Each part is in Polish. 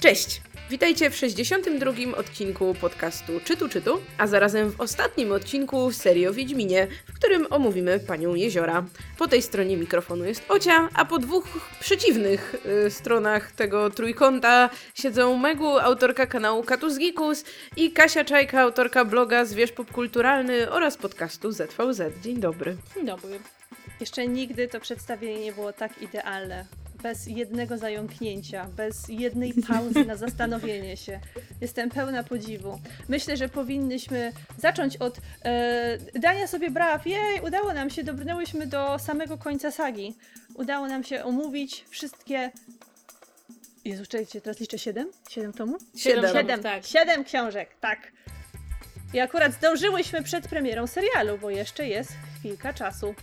Cześć! Witajcie w 62. odcinku podcastu Czytu Czytu, a zarazem w ostatnim odcinku serii o Wiedźminie, w którym omówimy Panią Jeziora. Po tej stronie mikrofonu jest Ocia, a po dwóch przeciwnych y, stronach tego trójkąta siedzą Megu, autorka kanału Katus Gikus i Kasia Czajka, autorka bloga Zwierz Popkulturalny oraz podcastu ZVZ. Dzień dobry. Dzień dobry. Jeszcze nigdy to przedstawienie nie było tak idealne bez jednego zająknięcia, bez jednej pauzy na zastanowienie się. Jestem pełna podziwu. Myślę, że powinnyśmy zacząć od e, dania sobie braw. Jej, udało nam się, dobrnęłyśmy do samego końca sagi. Udało nam się omówić wszystkie Jezu, czekajcie, teraz liczę siedem? Siedem tomów? Siedem. Siedem, tak. siedem książek, tak. I akurat zdążyłyśmy przed premierą serialu, bo jeszcze jest chwilka czasu.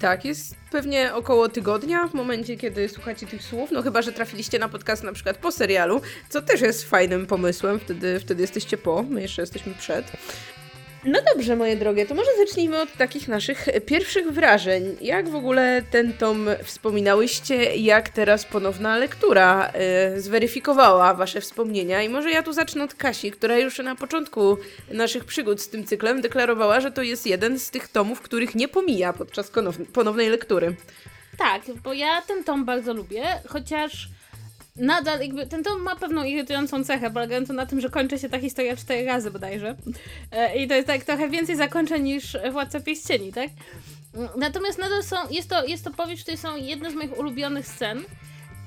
Tak, jest pewnie około tygodnia w momencie, kiedy słuchacie tych słów, no chyba, że trafiliście na podcast na przykład po serialu, co też jest fajnym pomysłem, wtedy, wtedy jesteście po, my jeszcze jesteśmy przed. No dobrze, moje drogie, to może zacznijmy od takich naszych pierwszych wrażeń. Jak w ogóle ten tom wspominałyście, jak teraz ponowna lektura y, zweryfikowała wasze wspomnienia? I może ja tu zacznę od Kasi, która już na początku naszych przygód z tym cyklem deklarowała, że to jest jeden z tych tomów, których nie pomija podczas ponownej lektury. Tak, bo ja ten tom bardzo lubię, chociaż nadal jakby ten tom ma pewną irytującą cechę, polegającą na tym, że kończy się ta historia cztery razy bodajże. E, I to jest tak trochę więcej zakończeń niż Władca Pierścieni, tak? Natomiast nadal są, jest to, jest to powieść, której są jedne z moich ulubionych scen.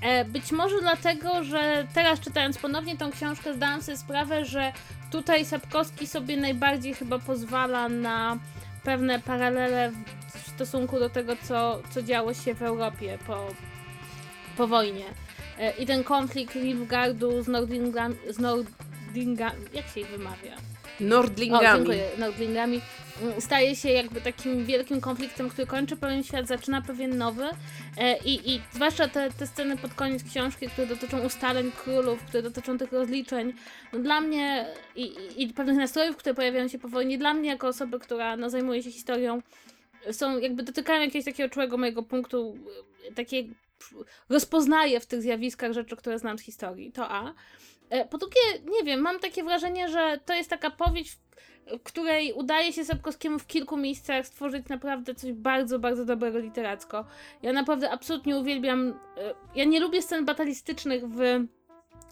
E, Być może dlatego, że teraz czytając ponownie tą książkę zdałam sobie sprawę, że tutaj Sapkowski sobie najbardziej chyba pozwala na pewne paralele w stosunku do tego, co, co działo się w Europie po, po wojnie. E, I ten konflikt Nilfgaardu z Nordlingami, z jak się ich wymawia? O, Nordlingami. dziękuję, Nordlingami, mm, staje się jakby takim wielkim konfliktem, który kończy pewien świat, zaczyna pewien nowy e, i, i zwłaszcza te, te sceny pod koniec książki, które dotyczą ustaleń królów, które dotyczą tych rozliczeń, no dla mnie i, i, i pewnych nastrojów, które pojawiają się po wojnie, dla mnie jako osoby, która no, zajmuje się historią, są jakby dotykają jakiegoś takiego czułego mojego punktu, e, takiej rozpoznaję w tych zjawiskach rzeczy, które znam z historii. To A. E, Po drugie, nie wiem, mam takie wrażenie, że to jest taka powieść, w której udaje się Sapkowskiemu w kilku miejscach stworzyć naprawdę coś bardzo, bardzo dobrego literacko. Ja naprawdę absolutnie uwielbiam. e, Ja nie lubię scen batalistycznych w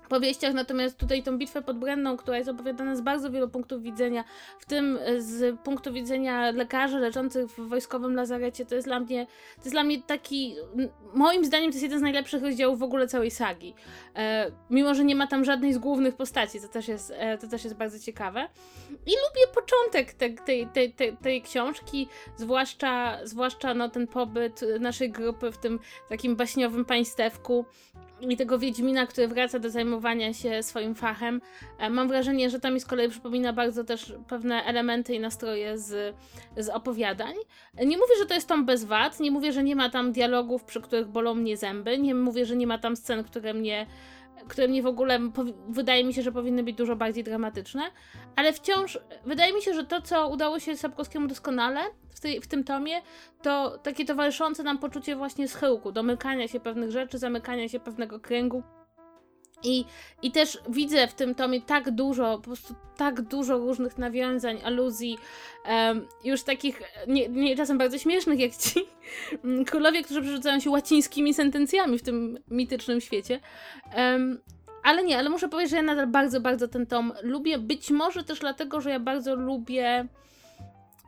powieściach, natomiast tutaj tą bitwę pod Brenną, która jest opowiadana z bardzo wielu punktów widzenia, w tym e, z punktu widzenia lekarzy leczących w wojskowym lazarecie, to jest dla mnie, to jest dla mnie taki, moim zdaniem to jest jeden z najlepszych rozdziałów w ogóle całej sagi. E, mimo, że nie ma tam żadnej z głównych postaci, to też jest, e, to też jest bardzo ciekawe. I lubię początek te, tej, tej, tej, tej książki, zwłaszcza, zwłaszcza no, ten pobyt naszej grupy w tym takim baśniowym państewku i tego Wiedźmina, który wraca do zajmowania się swoim fachem. E, Mam wrażenie, że to mi z kolei przypomina bardzo też pewne elementy i nastroje z, z opowiadań. E, Nie mówię, że to jest tom bez wad, nie mówię, że nie ma tam dialogów, przy których bolą mnie zęby, nie mówię, że nie ma tam scen, które mnie które mnie w ogóle wydaje mi się, że powinny być dużo bardziej dramatyczne, ale wciąż wydaje mi się, że to, co udało się Sapkowskiemu doskonale w, tej, w tym tomie, to takie towarzyszące nam poczucie właśnie schyłku, domykania się pewnych rzeczy, zamykania się pewnego kręgu. I, I też widzę w tym tomie tak dużo, po prostu tak dużo różnych nawiązań, aluzji, em, już takich nie, nie czasem bardzo śmiesznych, jak ci królowie, którzy przerzucają się łacińskimi sentencjami w tym mitycznym świecie. Em, ale nie, ale muszę powiedzieć, że ja nadal bardzo, bardzo ten tom lubię. Być może też dlatego, że ja bardzo lubię.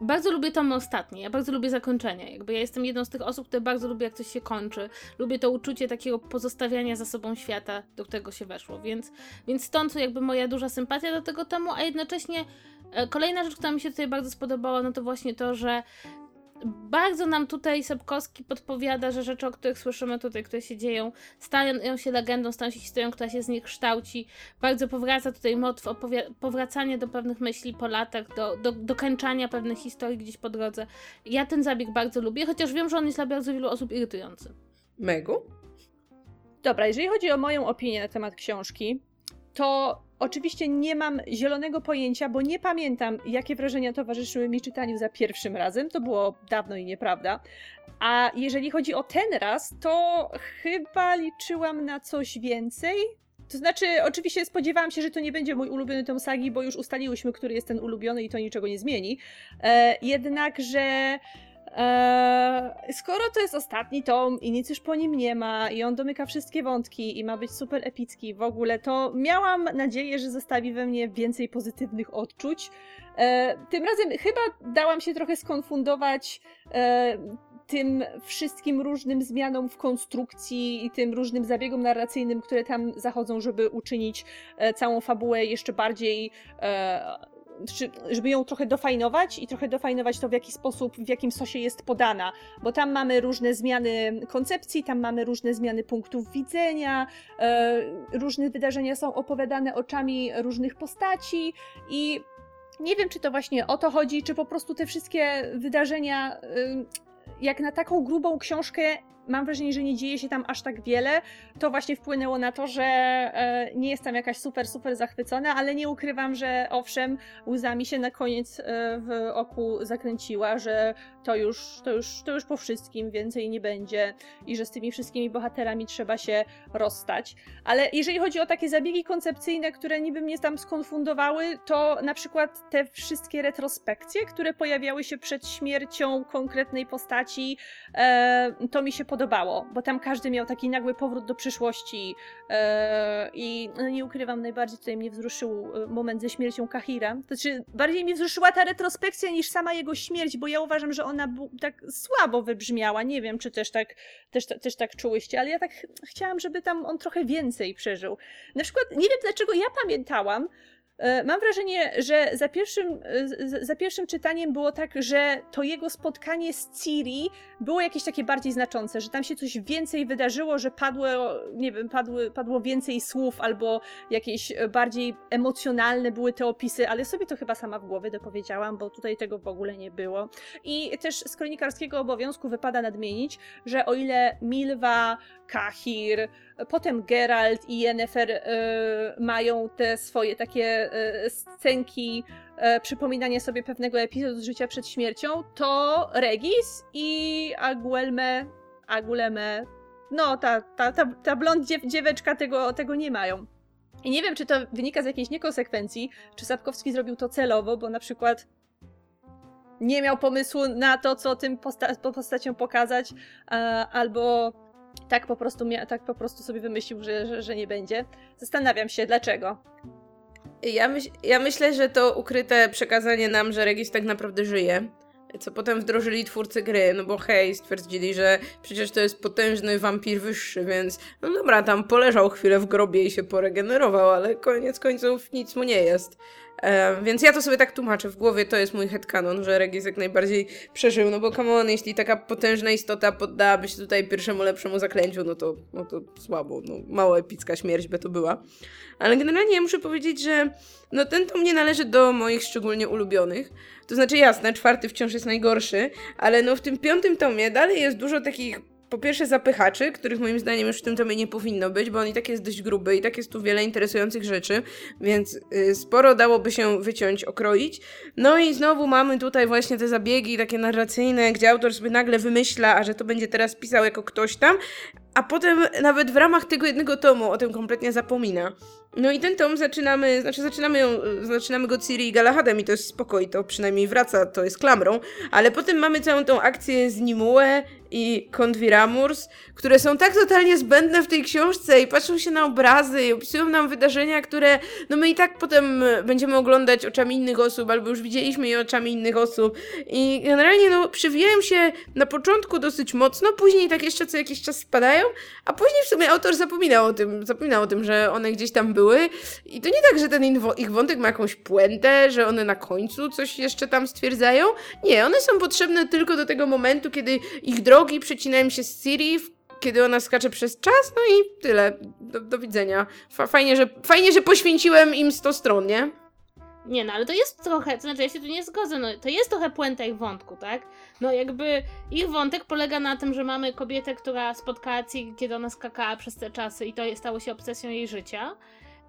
Bardzo lubię tomy ostatnie, ja bardzo lubię zakończenia. Jakby ja jestem jedną z tych osób, które bardzo lubię, jak coś się kończy. Lubię to uczucie takiego pozostawiania za sobą świata, do którego się weszło. Więc, więc stąd jakby moja duża sympatia do tego tomu, a jednocześnie e, kolejna rzecz, która mi się tutaj bardzo spodobała, no to właśnie to, że bardzo nam tutaj Sapkowski podpowiada, że rzeczy, o których słyszymy tutaj, które się dzieją, stają się legendą, stają się historią, która się z nich kształci. Bardzo powraca tutaj motyw powracania do pewnych myśli po latach, do, do, do kończania pewnych historii gdzieś po drodze. Ja ten zabieg bardzo lubię, chociaż wiem, że on jest dla bardzo wielu osób irytujący. Megu? Dobra, jeżeli chodzi o moją opinię na temat książki, to oczywiście nie mam zielonego pojęcia, bo nie pamiętam, jakie wrażenia towarzyszyły mi czytaniu za pierwszym razem. To było dawno i nieprawda. A jeżeli chodzi o ten raz, to chyba liczyłam na coś więcej. To znaczy, oczywiście spodziewałam się, że to nie będzie mój ulubiony tom sagi, bo już ustaliłyśmy, który jest ten ulubiony i to niczego nie zmieni. E, jednakże Eee, skoro to jest ostatni tom i nic już po nim nie ma i on domyka wszystkie wątki i ma być super epicki w ogóle, to miałam nadzieję, że zostawi we mnie więcej pozytywnych odczuć. Eee, tym razem chyba dałam się trochę skonfundować eee, tym wszystkim różnym zmianom w konstrukcji i tym różnym zabiegom narracyjnym, które tam zachodzą, żeby uczynić e, całą fabułę jeszcze bardziej e, żeby ją trochę dofajnować i trochę dofajnować to, w jaki sposób, w jakim sosie jest podana, bo tam mamy różne zmiany koncepcji, tam mamy różne zmiany punktów widzenia, e, różne wydarzenia są opowiadane oczami różnych postaci i nie wiem, czy to właśnie o to chodzi, czy po prostu te wszystkie wydarzenia, e, jak na taką grubą książkę, mam wrażenie, że nie dzieje się tam aż tak wiele. To właśnie wpłynęło na to, że e, nie jestem jakaś super, super zachwycona, ale nie ukrywam, że owszem, łzami się na koniec e, w oku zakręciła, że to już, to, już, to już po wszystkim więcej nie będzie i że z tymi wszystkimi bohaterami trzeba się rozstać. Ale jeżeli chodzi o takie zabiegi koncepcyjne, które niby mnie tam skonfundowały, to na przykład te wszystkie retrospekcje, które pojawiały się przed śmiercią konkretnej postaci, e, to mi się podobało, bo tam każdy miał taki nagły powrót do przyszłości e, i no, nie ukrywam, najbardziej tutaj mnie wzruszył e, moment ze śmiercią Kahira. To znaczy, bardziej mnie wzruszyła ta retrospekcja niż sama jego śmierć, bo ja uważam, że ona tak słabo wybrzmiała. Nie wiem, czy też tak, też, też tak czułyście, ale ja tak chciałam, żeby tam on trochę więcej przeżył. Na przykład, nie wiem dlaczego ja pamiętałam, mam wrażenie, że za pierwszym, e, za pierwszym czytaniem było tak, że to jego spotkanie z Ciri było jakieś takie bardziej znaczące, że tam się coś więcej wydarzyło, że padło, nie wiem, padły, padło więcej słów albo jakieś bardziej emocjonalne były te opisy, ale sobie to chyba sama w głowie dopowiedziałam, bo tutaj tego w ogóle nie było. I też z kronikarskiego obowiązku wypada nadmienić, że o ile Milwa, Kahir, potem Geralt i Yennefer y, mają te swoje takie y, scenki y, przypominania sobie pewnego epizodu z życia przed śmiercią, to Regis i Aguelme, Aguleme, no ta, ta, ta, ta blond dziew, dzieweczka tego, tego nie mają. I nie wiem, czy to wynika z jakiejś niekonsekwencji, czy Sapkowski zrobił to celowo, bo na przykład nie miał pomysłu na to, co tym posta postacią pokazać, albo tak po prostu, tak po prostu sobie wymyślił, że, że, że nie będzie. Zastanawiam się, dlaczego. Ja, myśl, ja myślę, że to ukryte przekazanie nam, że Regis tak naprawdę żyje, co potem wdrożyli twórcy gry, no bo hej, stwierdzili, że przecież to jest potężny wampir wyższy, więc no dobra, tam poleżał chwilę w grobie i się poregenerował, ale koniec końców nic mu nie jest. Więc ja to sobie tak tłumaczę w głowie, to jest mój headcanon, że Regis jak najbardziej przeżył, no bo come on, jeśli taka potężna istota poddałaby się tutaj pierwszemu lepszemu zaklęciu, no to, no to słabo, no mało epicka śmierć by to była. Ale generalnie ja muszę powiedzieć, że no ten tom nie należy do moich szczególnie ulubionych. To znaczy jasne, czwarty wciąż jest najgorszy, ale no w tym piątym tomie dalej jest dużo takich po pierwsze zapychaczy, których moim zdaniem już w tym tomie nie powinno być, bo on i tak jest dość gruby i tak jest tu wiele interesujących rzeczy, więc y, sporo dałoby się wyciąć, okroić. No i znowu mamy tutaj właśnie te zabiegi takie narracyjne, gdzie autor sobie nagle wymyśla, a że to będzie teraz pisał jako ktoś tam, a potem nawet w ramach tego jednego tomu o tym kompletnie zapomina. No i ten tom zaczynamy, znaczy zaczynamy, ją, zaczynamy go Ciri i Galahadem i to jest spokoj, to przynajmniej wraca, to jest klamrą, ale potem mamy całą tą akcję z Nimue i Kondiramurs, które są tak totalnie zbędne w tej książce i patrzą się na obrazy i opisują nam wydarzenia, które no my i tak potem będziemy oglądać oczami innych osób, albo już widzieliśmy je oczami innych osób. I generalnie no przywijają się na początku dosyć mocno, później tak jeszcze co jakiś czas spadają, a później w sumie autor zapominał o tym, zapominał o tym, że one gdzieś tam były. I to nie tak, że ten ich wątek ma jakąś puentę, że one na końcu coś jeszcze tam stwierdzają, nie, one są potrzebne tylko do tego momentu, kiedy ich droga drogi przecinają się z Siri, kiedy ona skacze przez czas, no i tyle. Do, do widzenia. Fajnie że, fajnie, że poświęciłem im 100 stron, nie? Nie, no ale to jest trochę, to znaczy ja się tu nie zgodzę, no to jest trochę puenta ich wątku, tak? No jakby ich wątek polega na tym, że mamy kobietę, która spotkała Ciri, kiedy ona skakała przez te czasy i to stało się obsesją jej życia.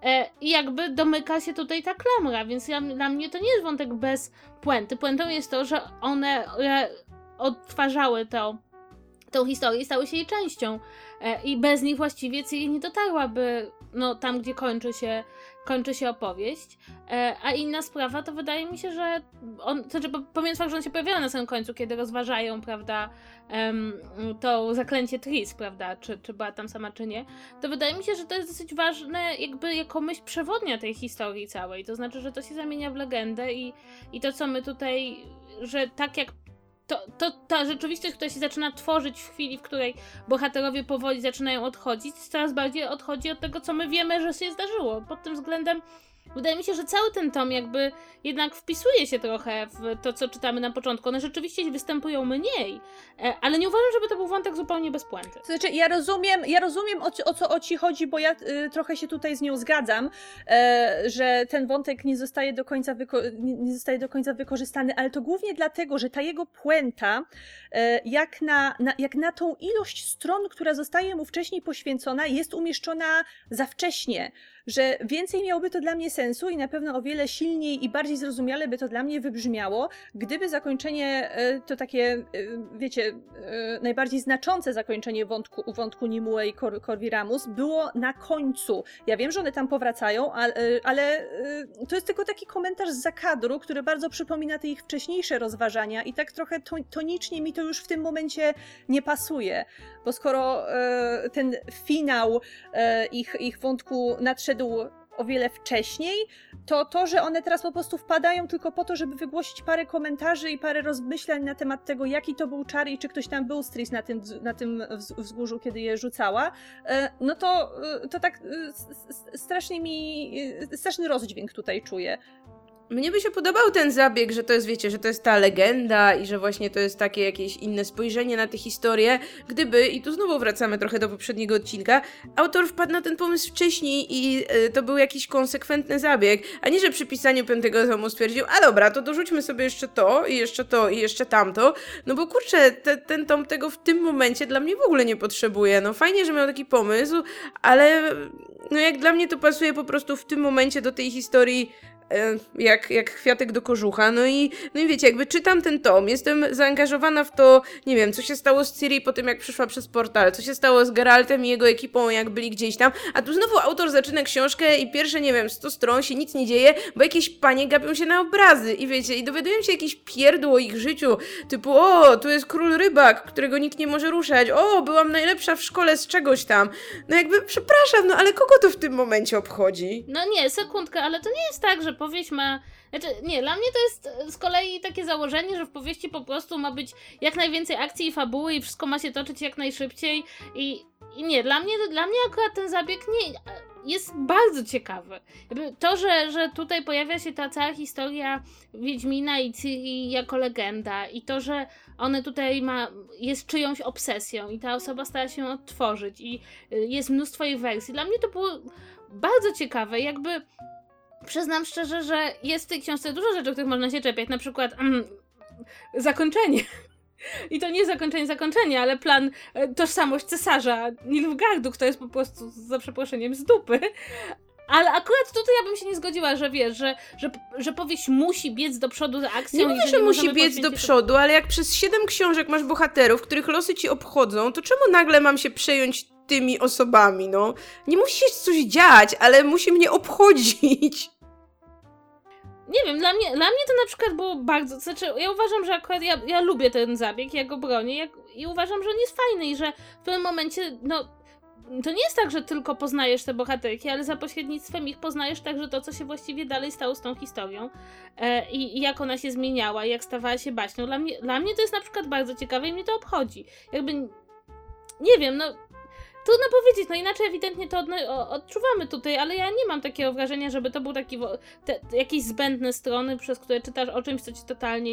E, I jakby domyka się tutaj ta klamra, więc ja, dla mnie to nie jest wątek bez puenty. Puentą jest to, że one e, odtwarzały to tą historię stały się jej częścią. E, I bez nich właściwie Ciri nie dotarłaby no, tam, gdzie kończy się, kończy się opowieść. E, a inna sprawa to wydaje mi się, że on, to znaczy, pomijając fakt, że on się pojawia na samym końcu, kiedy rozważają, prawda, to zaklęcie Tris, prawda, czy, czy była tam sama, czy nie, to wydaje mi się, że to jest dosyć ważne, jakby jako myśl przewodnia tej historii całej. To znaczy, że to się zamienia w legendę i, i to, co my tutaj, że tak jak to, to ta rzeczywistość, która się zaczyna tworzyć w chwili, w której bohaterowie powoli zaczynają odchodzić, coraz bardziej odchodzi od tego, co my wiemy, że się zdarzyło. Pod tym względem Wydaje mi się, że cały ten tom jakby jednak wpisuje się trochę w to, co czytamy na początku. One rzeczywiście występują mniej, e, ale nie uważam, żeby to był wątek zupełnie bez puenty. Znaczy, ja rozumiem, ja rozumiem o, o co o ci chodzi, bo ja y, trochę się tutaj z nią zgadzam, e, że ten wątek nie zostaje, do końca nie, zostaje do końca wykorzystany, ale to głównie dlatego, że ta jego puenta, e, jak, na, na, jak na tą ilość stron, która zostaje mu wcześniej poświęcona, jest umieszczona za wcześnie że więcej miałoby to dla mnie sensu i na pewno o wiele silniej i bardziej zrozumiale by to dla mnie wybrzmiało, gdyby zakończenie, e, to takie, e, wiecie, e, najbardziej znaczące zakończenie wątku, wątku Nimue i Cor Corviramus było na końcu. Ja wiem, że one tam powracają, ale, ale to jest tylko taki komentarz z zakadru, który bardzo przypomina te ich wcześniejsze rozważania i tak trochę tonicznie mi to już w tym momencie nie pasuje, bo skoro ten finał ich, ich wątku nadszedł o wiele wcześniej, to to, że one teraz po prostu wpadają tylko po to, żeby wygłosić parę komentarzy i parę rozmyślań na temat tego, jaki to był czar i czy ktoś tam był Stris na tym, na tym wzgórzu, kiedy je rzucała, e, no to, e, to tak e, strasznie mi, straszny rozdźwięk tutaj czuję. Mnie by się podobał ten zabieg, że to jest, wiecie, że to jest ta legenda i że właśnie to jest takie jakieś inne spojrzenie na tę historię, gdyby, i tu znowu wracamy trochę do poprzedniego odcinka, autor wpadł na ten pomysł wcześniej i y, to był jakiś konsekwentny zabieg, a nie, że przy pisaniu piątego tomu stwierdził, a dobra, to dorzućmy sobie jeszcze to i jeszcze to i jeszcze tamto, no bo kurczę, te, ten tom tego w tym momencie dla mnie w ogóle nie potrzebuje, no fajnie, że miał taki pomysł, ale no jak dla mnie to pasuje po prostu w tym momencie do tej historii jak, jak kwiatek do kożucha. No i, no i wiecie, jakby czytam ten tom, jestem zaangażowana w to, nie wiem, co się stało z Ciri po tym, jak przyszła przez portal, co się stało z Geraltem i jego ekipą, jak byli gdzieś tam, a tu znowu autor zaczyna książkę i pierwsze, nie wiem, 100 stron się nic nie dzieje, bo jakieś panie gapią się na obrazy i wiecie, i dowiadują się jakieś pierdło o ich życiu, typu, o, tu jest król rybak, którego nikt nie może ruszać, o, byłam najlepsza w szkole z czegoś tam. No jakby, przepraszam, no ale kogo to w tym momencie obchodzi? No nie, sekundkę, ale to nie jest tak, że powieść ma. Znaczy, nie, dla mnie to jest e, z kolei takie założenie, że w powieści po prostu ma być jak najwięcej akcji i fabuły i wszystko ma się toczyć jak najszybciej. I, i nie, dla mnie, dla mnie akurat ten zabieg nie jest bardzo ciekawy. To, że, że tutaj pojawia się ta cała historia Wiedźmina i Ciri jako legenda i to, że one tutaj ma, jest czyjąś obsesją i ta osoba stara się odtworzyć i y, jest mnóstwo jej wersji. Dla mnie to było bardzo ciekawe, jakby przyznam szczerze, że jest w tej książce dużo rzeczy, których można się czepiać, na przykład mm, zakończenie. I to nie zakończenie zakończenia, ale plan, e, tożsamość cesarza Nilfgaardu, kto jest po prostu za przeproszeniem z dupy. Ale akurat tutaj ja bym się nie zgodziła, że wiesz, że, że, że powieść musi biec do przodu z akcją. Nie mówię, że musi biec do przodu, ale jak przez siedem książek masz bohaterów, których losy ci obchodzą, to czemu nagle mam się przejąć tymi osobami, no? Nie musi się coś dziać, ale musi mnie obchodzić. Nie wiem, dla mnie, dla mnie to na przykład było bardzo. Znaczy, ja uważam, że akurat ja, ja lubię ten zabieg, ja go bronię jak, i uważam, że on jest fajny i że w pewnym momencie, no. To nie jest tak, że tylko poznajesz te bohaterki, ale za pośrednictwem ich poznajesz także to, co się właściwie dalej stało z tą historią e, i, i, jak ona się zmieniała, jak stawała się baśnią. Dla mnie, dla mnie to jest na przykład bardzo ciekawe i mnie to obchodzi. Jakby. Nie wiem, no Trudno powiedzieć, no inaczej ewidentnie to odczuwamy tutaj, ale ja nie mam takiego wrażenia, żeby to był taki te, jakieś zbędne strony, przez które czytasz o czymś, co ci totalnie,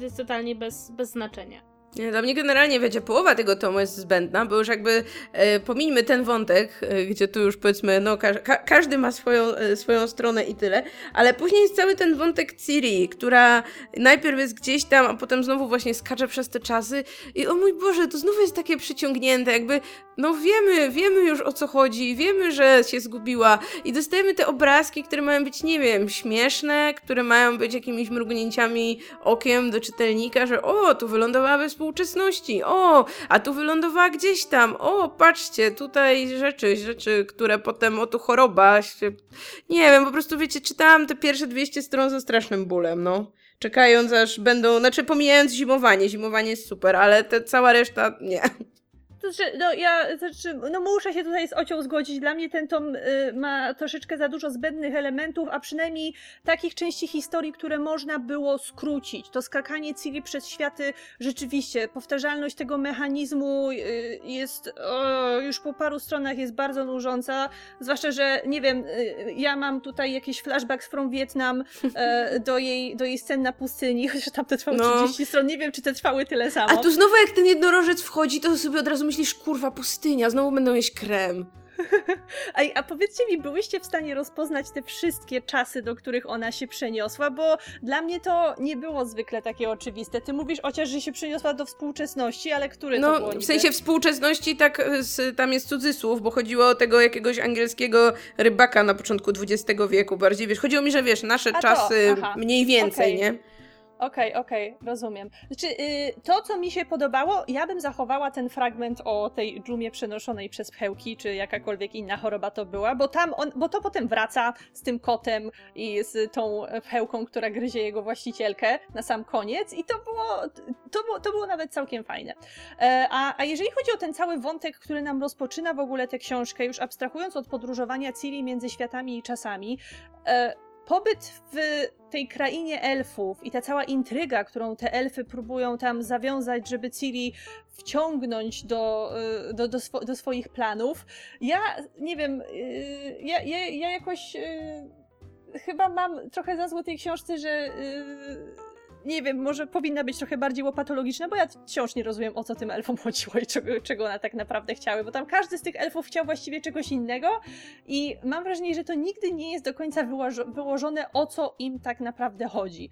jest totalnie bez, bez znaczenia. Dla mnie generalnie, wiecie, połowa tego tomu jest zbędna, bo już jakby e, pomińmy ten wątek, e, gdzie tu już powiedzmy, no ka ka każdy ma swoją, e, swoją stronę i tyle, ale później jest cały ten wątek Ciri, która najpierw jest gdzieś tam, a potem znowu właśnie skacze przez te czasy i o mój Boże, to znów jest takie przyciągnięte, jakby, no wiemy, wiemy już o co chodzi, wiemy, że się zgubiła i dostajemy te obrazki, które mają być, nie wiem, śmieszne, które mają być jakimiś mrugnięciami okiem do czytelnika, że o, tu wylądowała bez współczesności. O, a tu wylądowała gdzieś tam. O, patrzcie, tutaj rzeczy, rzeczy, które potem, o tu choroba. Się... Nie wiem, po prostu wiecie, czytałam te pierwsze 200 stron ze strasznym bólem, no. Czekając aż będą, znaczy pomijając zimowanie, zimowanie jest super, ale ta cała reszta nie. To znaczy, no ja znaczy, no muszę się tutaj z Ocią zgodzić. Dla mnie ten tom y, ma troszeczkę za dużo zbędnych elementów, a przynajmniej takich części historii, które można było skrócić. To skakanie Ciri przez światy, rzeczywiście, powtarzalność tego mechanizmu y, jest o, już po paru stronach jest bardzo nużąca. Zwłaszcza, że nie wiem, y, ja mam tutaj jakiś flashback from Vietnam e, do, jej, do jej scen na pustyni, chociaż tam te trwały No. 30 stron. Nie wiem, czy te trwały tyle samo. A tu znowu jak ten jednorożec wchodzi, to sobie od razu myślisz, kurwa, pustynia, znowu będą jeść krem. A, a powiedzcie mi, byłyście w stanie rozpoznać te wszystkie czasy, do których ona się przeniosła? Bo dla mnie to nie było zwykle takie oczywiste. Ty mówisz chociaż, że się przeniosła do współczesności, ale który to było No, w sensie współczesności tak y, z, tam jest cudzysłów, bo chodziło o tego jakiegoś angielskiego rybaka na początku XX wieku bardziej, wiesz, chodziło mi, że wiesz, nasze A to, czasy aha, mniej więcej, okej. nie? Okej, okej, rozumiem. Znaczy, y, to, co mi się podobało, ja bym zachowała ten fragment o tej dżumie przenoszonej przez pchełki, czy jakakolwiek inna choroba to była, bo tam on, bo to potem wraca z tym kotem i z tą pchełką, która gryzie jego właścicielkę na sam koniec i to było, to było, to było nawet całkiem fajne. E, a, a jeżeli chodzi o ten cały wątek, który nam rozpoczyna w ogóle tę książkę, już abstrahując od podróżowania Ciri między światami i czasami, e, pobyt w tej krainie elfów i ta cała intryga, którą te elfy próbują tam zawiązać, żeby Ciri wciągnąć do, y, do, do, swo, do swoich planów, ja nie wiem, y, ja, ja, ja jakoś y, chyba mam trochę za złe tej książce, że nie wiem, może powinna być trochę bardziej łopatologiczna, bo ja wciąż nie rozumiem, o co tym elfom chodziło i czego, czego one tak naprawdę chciały, bo tam każdy z tych elfów chciał właściwie czegoś innego i mam wrażenie, że to nigdy nie jest do końca wyłożo- wyłożone, o co im tak naprawdę chodzi.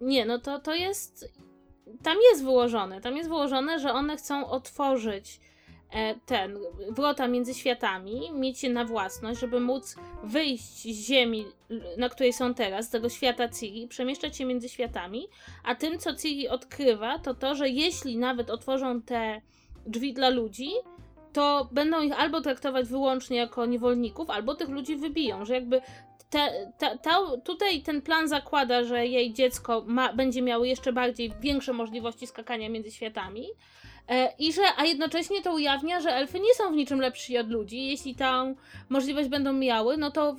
Nie, no to, to jest. Tam jest wyłożone. Tam jest wyłożone, że one chcą otworzyć ten wrota między światami, mieć je na własność, żeby móc wyjść z ziemi, na której są teraz, z tego świata Ciri, przemieszczać się między światami. A tym, co Ciri odkrywa, to to, że jeśli nawet otworzą te drzwi dla ludzi, to będą ich albo traktować wyłącznie jako niewolników, albo tych ludzi wybiją, że jakby te, ta, ta, tutaj ten plan zakłada, że jej dziecko ma, będzie miało jeszcze bardziej większe możliwości skakania między światami. E, I że, a jednocześnie to ujawnia, że elfy nie są w niczym lepsi od ludzi. Jeśli tę możliwość będą miały, no to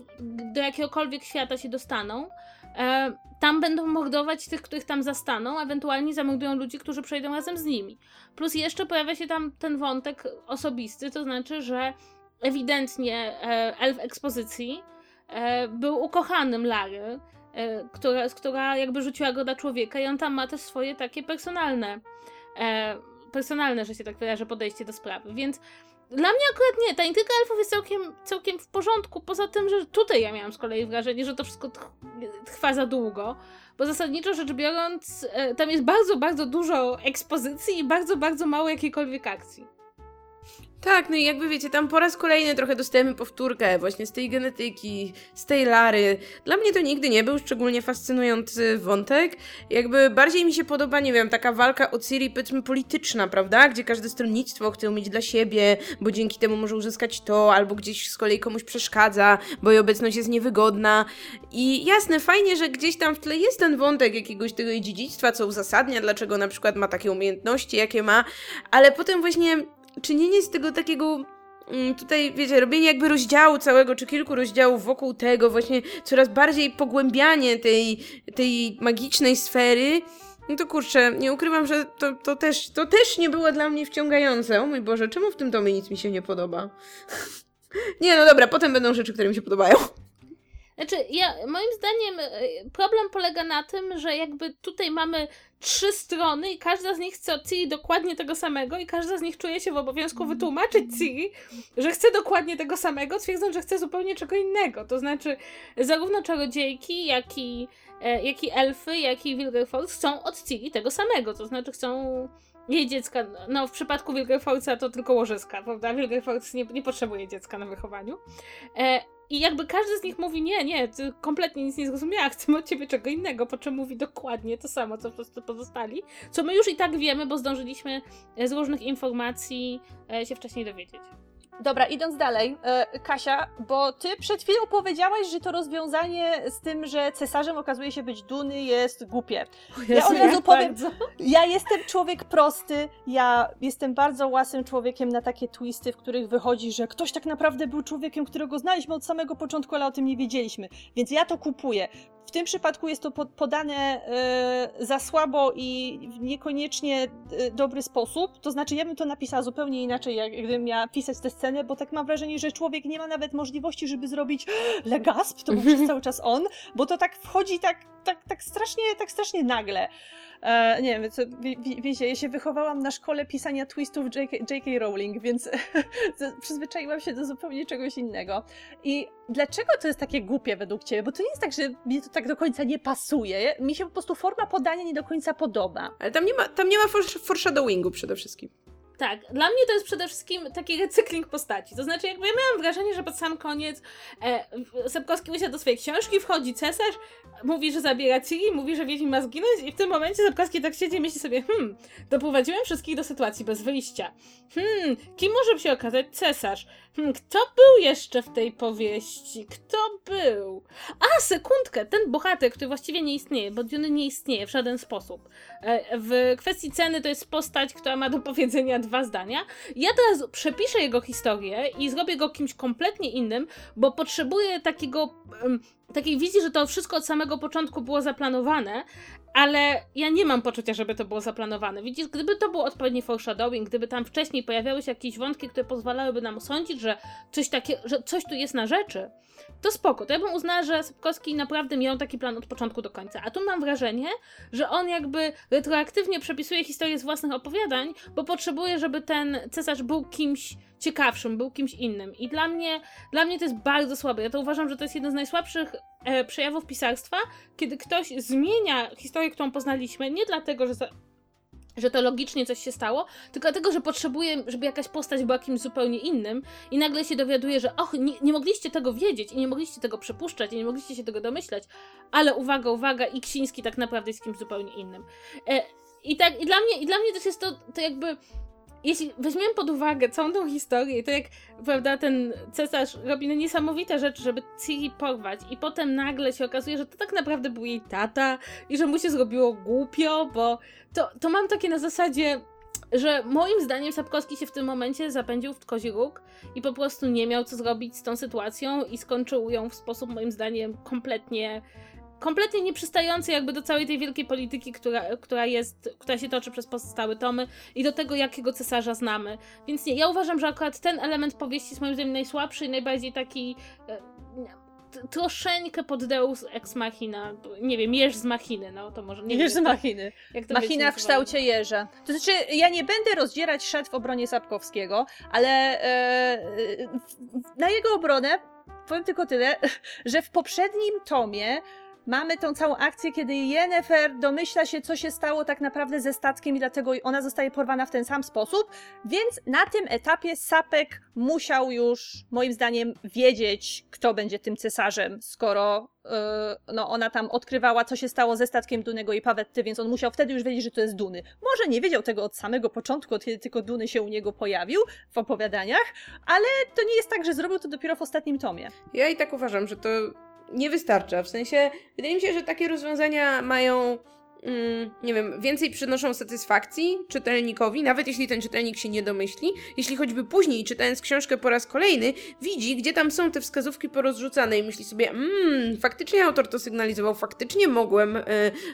do jakiegokolwiek świata się dostaną. E, tam będą mordować tych, których tam zastaną, ewentualnie zamordują ludzi, którzy przejdą razem z nimi. Plus jeszcze pojawia się tam ten wątek osobisty, to znaczy, że ewidentnie e, elf ekspozycji był ukochanym Lary, która, która jakby rzuciła go dla człowieka i on tam ma też swoje takie personalne, personalne, że się tak wyrażę, podejście do sprawy, więc dla mnie akurat nie, ta intryga elfów jest całkiem, całkiem w porządku, poza tym, że tutaj ja miałam z kolei wrażenie, że to wszystko trwa za długo, bo zasadniczo rzecz biorąc, e, tam jest bardzo, bardzo dużo ekspozycji i bardzo, bardzo mało jakiejkolwiek akcji. Tak, no i jakby wiecie, tam po raz kolejny trochę dostajemy powtórkę właśnie z tej genetyki, z tej Lary. Dla mnie to nigdy nie był szczególnie fascynujący wątek. Jakby bardziej mi się podoba, nie wiem, taka walka o Ciri, powiedzmy polityczna, prawda? Gdzie każde stronnictwo chce ją mieć dla siebie, bo dzięki temu może uzyskać to, albo gdzieś z kolei komuś przeszkadza, bo jej obecność jest niewygodna. I jasne, fajnie, że gdzieś tam w tle jest ten wątek jakiegoś tego jej dziedzictwa, co uzasadnia, dlaczego na przykład ma takie umiejętności, jakie ma, ale potem właśnie czynienie z tego takiego mm, tutaj, wiecie, robienie jakby rozdziału całego, czy kilku rozdziałów wokół tego, właśnie coraz bardziej pogłębianie tej, tej magicznej sfery, no to kurczę, nie ukrywam, że to, to, też, to też nie było dla mnie wciągające. O mój Boże, czemu w tym tomie nic mi się nie podoba? nie, no dobra, potem będą rzeczy, które mi się podobają. Znaczy, ja, moim zdaniem e, problem polega na tym, że jakby tutaj mamy trzy strony i każda z nich chce od Ciri dokładnie tego samego i każda z nich czuje się w obowiązku wytłumaczyć Ciri, że chce dokładnie tego samego, twierdząc, że chce zupełnie czego innego. To znaczy, zarówno czarodziejki, jak i, e, jak i elfy, jak i Wilgerforce chcą od Ciri tego samego, to znaczy chcą jej dziecka, no w przypadku Wilgerforce'a to tylko łożyska, prawda? Wilgerforce nie, nie potrzebuje dziecka na wychowaniu. E, I jakby każdy z nich mówi, nie, nie, ty kompletnie nic nie zrozumiała, chcemy od ciebie czego innego, po czym mówi dokładnie to samo, co prostu pozostali, co my już i tak wiemy, bo zdążyliśmy z różnych informacji e, się wcześniej dowiedzieć. Dobra, idąc dalej, e, Kasia, bo ty przed chwilą powiedziałaś, że to rozwiązanie z tym, że cesarzem okazuje się być Duny jest głupie. Ja od razu powiem, ja jestem człowiek prosty, ja jestem bardzo łasym człowiekiem na takie twisty, w których wychodzi, że ktoś tak naprawdę był człowiekiem, którego znaliśmy od samego początku, ale o tym nie wiedzieliśmy. Więc ja to kupuję. W tym przypadku jest to podane e, za słabo i w niekoniecznie e, dobry sposób. To znaczy, ja bym to napisała zupełnie inaczej, jak gdybym miała pisać tę scenę, bo tak mam wrażenie, że człowiek nie ma nawet możliwości, żeby zrobić legasp, to był przez cały czas on, bo to tak wchodzi tak, tak, tak strasznie, tak strasznie nagle. E, nie wiem, co, wiecie, ja się wychowałam na szkole pisania twistów J.K. Rowling, więc przyzwyczaiłam się do zupełnie czegoś innego. I dlaczego to jest takie głupie według Ciebie? Bo to nie jest tak, że mi to tak do końca nie pasuje. Mi się po prostu forma podania nie do końca podoba. Ale tam nie ma, tam nie ma foreshadowingu przede wszystkim. Tak, dla mnie to jest przede wszystkim taki recykling postaci. To znaczy, jakby ja miałam wrażenie, że pod sam koniec e, Sapkowski usiadł do swojej książki, wchodzi cesarz, mówi, że zabiera Ciri, mówi, że Wiedźmin ma zginąć i w tym momencie Sapkowski tak siedzi i myśli sobie, hmm, doprowadziłem wszystkich do sytuacji bez wyjścia. Hmm, kim może się okazać cesarz? Hmm, kto był jeszcze w tej powieści? Kto był? A, sekundkę! Ten bohater, który właściwie nie istnieje, bo Dune nie istnieje w żaden sposób. E, w kwestii ceny to jest postać, która ma do powiedzenia dwa zdania. Ja teraz przepiszę jego historię i zrobię go kimś kompletnie innym, bo potrzebuję takiego, takiej wizji, że to wszystko od samego początku było zaplanowane, ale ja nie mam poczucia, żeby to było zaplanowane. Widzisz, gdyby to było odpowiedni foreshadowing, gdyby tam wcześniej pojawiały się jakieś wątki, które pozwalałyby nam sądzić, że coś, takie, że coś tu jest na rzeczy, to spoko. To ja bym uznała, że Sapkowski naprawdę miał taki plan od początku do końca. A tu mam wrażenie, że on jakby retroaktywnie przepisuje historię z własnych opowiadań, bo potrzebuje, żeby ten cesarz był kimś ciekawszym, był kimś innym. I dla mnie, dla mnie to jest bardzo słabe. Ja to uważam, że to jest jeden z najsłabszych e, przejawów pisarstwa, kiedy ktoś zmienia historię, którą poznaliśmy, nie dlatego, że za, że to logicznie coś się stało, tylko dlatego, że potrzebuje, żeby jakaś postać była kimś zupełnie innym i nagle się dowiaduje, że och, nie, nie, mogliście tego wiedzieć i nie mogliście tego przypuszczać i nie mogliście się tego domyśleć, ale uwaga, uwaga, i Ksiński tak naprawdę jest kimś zupełnie innym. E, i, tak, i, dla mnie, I dla mnie też jest to, to jakby jeśli weźmiemy pod uwagę całą tą historię, to jak prawda, ten cesarz robi no niesamowite rzeczy, żeby Ciri porwać, i potem nagle się okazuje, że to tak naprawdę był jej tata i że mu się zrobiło głupio, bo to, to mam takie na zasadzie, że moim zdaniem Sapkowski się w tym momencie zapędził w kozi róg i po prostu nie miał co zrobić z tą sytuacją i skończył ją w sposób moim zdaniem kompletnie kompletnie nieprzystający jakby do całej tej wielkiej polityki, która, która jest, która się toczy przez pozostałe tomy i do tego, jakiego cesarza znamy. Więc nie, ja uważam, że akurat ten element powieści jest moim zdaniem najsłabszy i najbardziej taki e, troszeczkę pod Deus Ex Machina, nie wiem, jeż z machiny, no to może nie Jeż z machiny. Machina w kształcie jeża. To znaczy, ja nie będę rozdzierać szat w obronie Sapkowskiego, ale e, na jego obronę powiem tylko tyle, że w poprzednim tomie mamy tą całą akcję, kiedy Yennefer domyśla się, co się stało tak naprawdę ze statkiem i dlatego ona zostaje porwana w ten sam sposób, więc na tym etapie Sapek musiał już, moim zdaniem, wiedzieć, kto będzie tym cesarzem, skoro yy, no, ona tam odkrywała, co się stało ze statkiem Dunego i Pawetty, więc on musiał wtedy już wiedzieć, że to jest Duny. Może nie wiedział tego od samego początku, kiedy tylko Duny się u niego pojawił w opowiadaniach, ale to nie jest tak, że zrobił to dopiero w ostatnim tomie. Ja i tak uważam, że to nie wystarcza. W sensie, wydaje mi się, że takie rozwiązania mają mm, nie wiem, więcej przynoszą satysfakcji czytelnikowi, nawet jeśli ten czytelnik się nie domyśli, jeśli choćby później, czytając książkę po raz kolejny, widzi, gdzie tam są te wskazówki porozrzucane i myśli sobie, mmm, faktycznie autor to sygnalizował, faktycznie mogłem, y,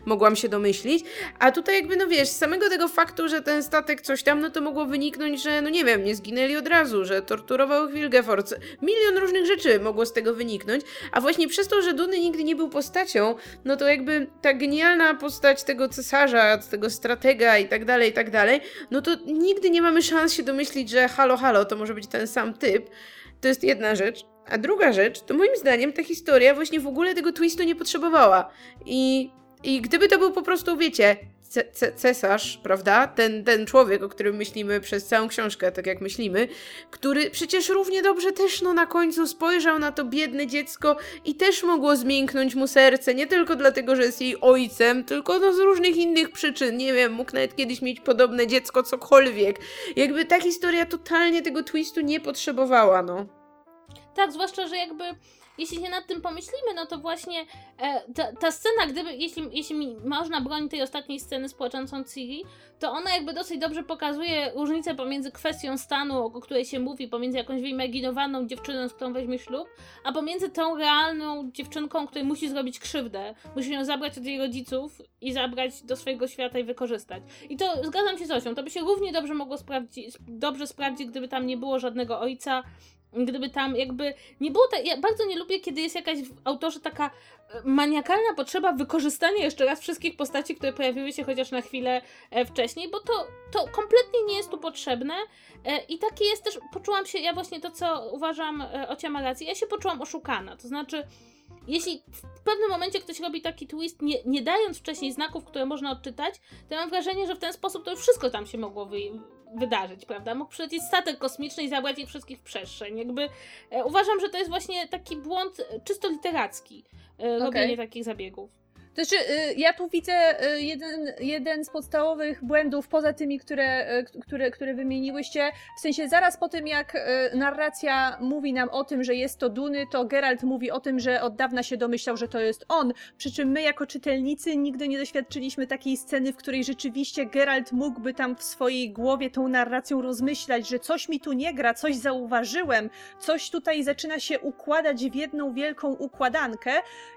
mogłam się domyślić, a tutaj jakby, no wiesz, z samego tego faktu, że ten statek coś tam, no to mogło wyniknąć, że, no nie wiem, nie zginęli od razu, że torturował Wilgefortz, milion różnych rzeczy mogło z tego wyniknąć, a właśnie przez to, że Duny nigdy nie był postacią, no to jakby ta genialna postać tego cesarza, tego stratega i tak dalej, i tak dalej, no to nigdy nie mamy szans się domyślić, że halo, halo, to może być ten sam typ. To jest jedna rzecz. A druga rzecz, to moim zdaniem ta historia właśnie w ogóle tego twistu nie potrzebowała. I, i gdyby to był po prostu, wiecie, ce ce cesarz, prawda? Ten, ten człowiek, o którym myślimy przez całą książkę, tak jak myślimy, który przecież równie dobrze też no na końcu spojrzał na to biedne dziecko i też mogło zmięknąć mu serce, nie tylko dlatego, że jest jej ojcem, tylko no z różnych innych przyczyn, nie wiem, mógł nawet kiedyś mieć podobne dziecko, cokolwiek. Jakby ta historia totalnie tego twistu nie potrzebowała, no. Tak, zwłaszcza, że jakby jeśli się nad tym pomyślimy, no to właśnie e, ta, ta scena, gdyby, jeśli, jeśli można bronić tej ostatniej sceny z płaczącą Ciri, to ona jakby dosyć dobrze pokazuje różnicę pomiędzy kwestią stanu, o której się mówi, pomiędzy jakąś wyimaginowaną dziewczyną, z którą weźmie ślub, a pomiędzy tą realną dziewczynką, której musi zrobić krzywdę. Musi ją zabrać od jej rodziców i zabrać do swojego świata i wykorzystać. I to zgadzam się z Osią, to by się równie dobrze mogło sprawdzić, dobrze sprawdzić, gdyby tam nie było żadnego ojca, gdyby tam jakby nie było tak, ja bardzo nie lubię, kiedy jest jakaś w autorze taka maniakalna potrzeba wykorzystania jeszcze raz wszystkich postaci, które pojawiły się chociaż na chwilę e, wcześniej, bo to, to kompletnie nie jest tu potrzebne e, i takie jest też, poczułam się, ja właśnie to, co uważam, Ocia ma rację, ja się poczułam oszukana, to znaczy jeśli w pewnym momencie ktoś robi taki twist, nie, nie dając wcześniej znaków, które można odczytać, to mam wrażenie, że w ten sposób to już wszystko tam się mogło wy, wydarzyć, prawda? Mógł przylecieć statek kosmiczny i zabrać ich wszystkich w przestrzeń. Jakby e, uważam, że to jest właśnie taki błąd czysto literacki, e, robienie takich zabiegów. To znaczy, y, ja tu widzę y, jeden, jeden z podstawowych błędów, poza tymi, które, y, które, które wymieniłyście. W sensie, zaraz po tym, jak narracja mówi nam o tym, że jest to Duny, to Geralt mówi o tym, że od dawna się domyślał, że to jest on. Przy czym my, jako czytelnicy, nigdy nie doświadczyliśmy takiej sceny, w której rzeczywiście Geralt mógłby tam w swojej głowie tą narracją rozmyślać, że coś mi tu nie gra, coś zauważyłem, coś tutaj zaczyna się układać w jedną wielką układankę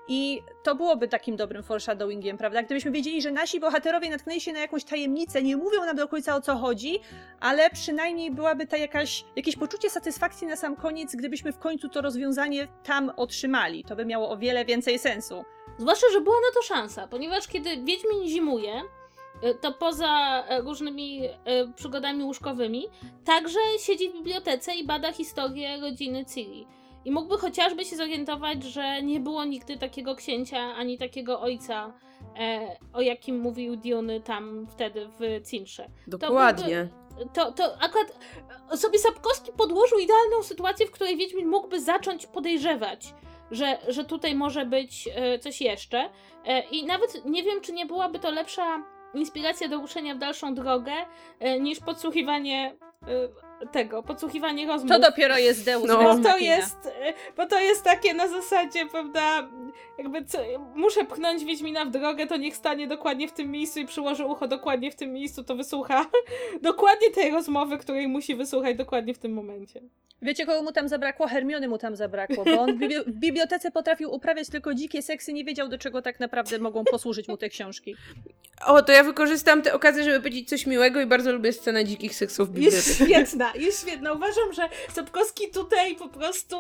i to byłoby takim dobrym foreshadowingiem, prawda? Gdybyśmy wiedzieli, że nasi bohaterowie natknęli się na jakąś tajemnicę, nie mówią nam do końca o co chodzi, ale przynajmniej byłaby ta jakaś, jakieś poczucie satysfakcji na sam koniec, gdybyśmy w końcu to rozwiązanie tam otrzymali. To by miało o wiele więcej sensu. Zwłaszcza, że była na to szansa, ponieważ kiedy Wiedźmin zimuje, y, to poza e, różnymi y, przygodami łóżkowymi, także siedzi w bibliotece i bada historię rodziny Ciri. I mógłby chociażby się zorientować, że nie było nigdy takiego księcia ani takiego ojca, e, o jakim mówił Diony tam wtedy w Cinsze. Dokładnie. To, byłby, to, to akurat sobie Sapkowski podłożył idealną sytuację, w której Wiedźmin mógłby zacząć podejrzewać, że, że tutaj może być e, coś jeszcze. E, I nawet nie wiem, czy nie byłaby to lepsza inspiracja do ruszenia w dalszą drogę, e, niż podsłuchiwanie e, tego, podsłuchiwanie rozmów. To dopiero jest Deus no. Bo to jest, bo to jest takie na zasadzie, prawda, jakby co, muszę pchnąć Wiedźmina w drogę, to niech stanie dokładnie w tym miejscu i przyłoży ucho dokładnie w tym miejscu, to wysłucha dokładnie tej rozmowy, której musi wysłuchać dokładnie w tym momencie. Wiecie, kogo mu tam zabrakło? Hermiony mu tam zabrakło, bo on w, bibli w bibliotece potrafił uprawiać tylko dzikie seksy, nie wiedział, do czego tak naprawdę mogą posłużyć mu te książki. O, to ja wykorzystam tę okazję, żeby powiedzieć coś miłego i bardzo lubię scenę dzikich seksów w bibliotece. Jest świetna, jest świetna. Uważam, że Sapkowski tutaj po prostu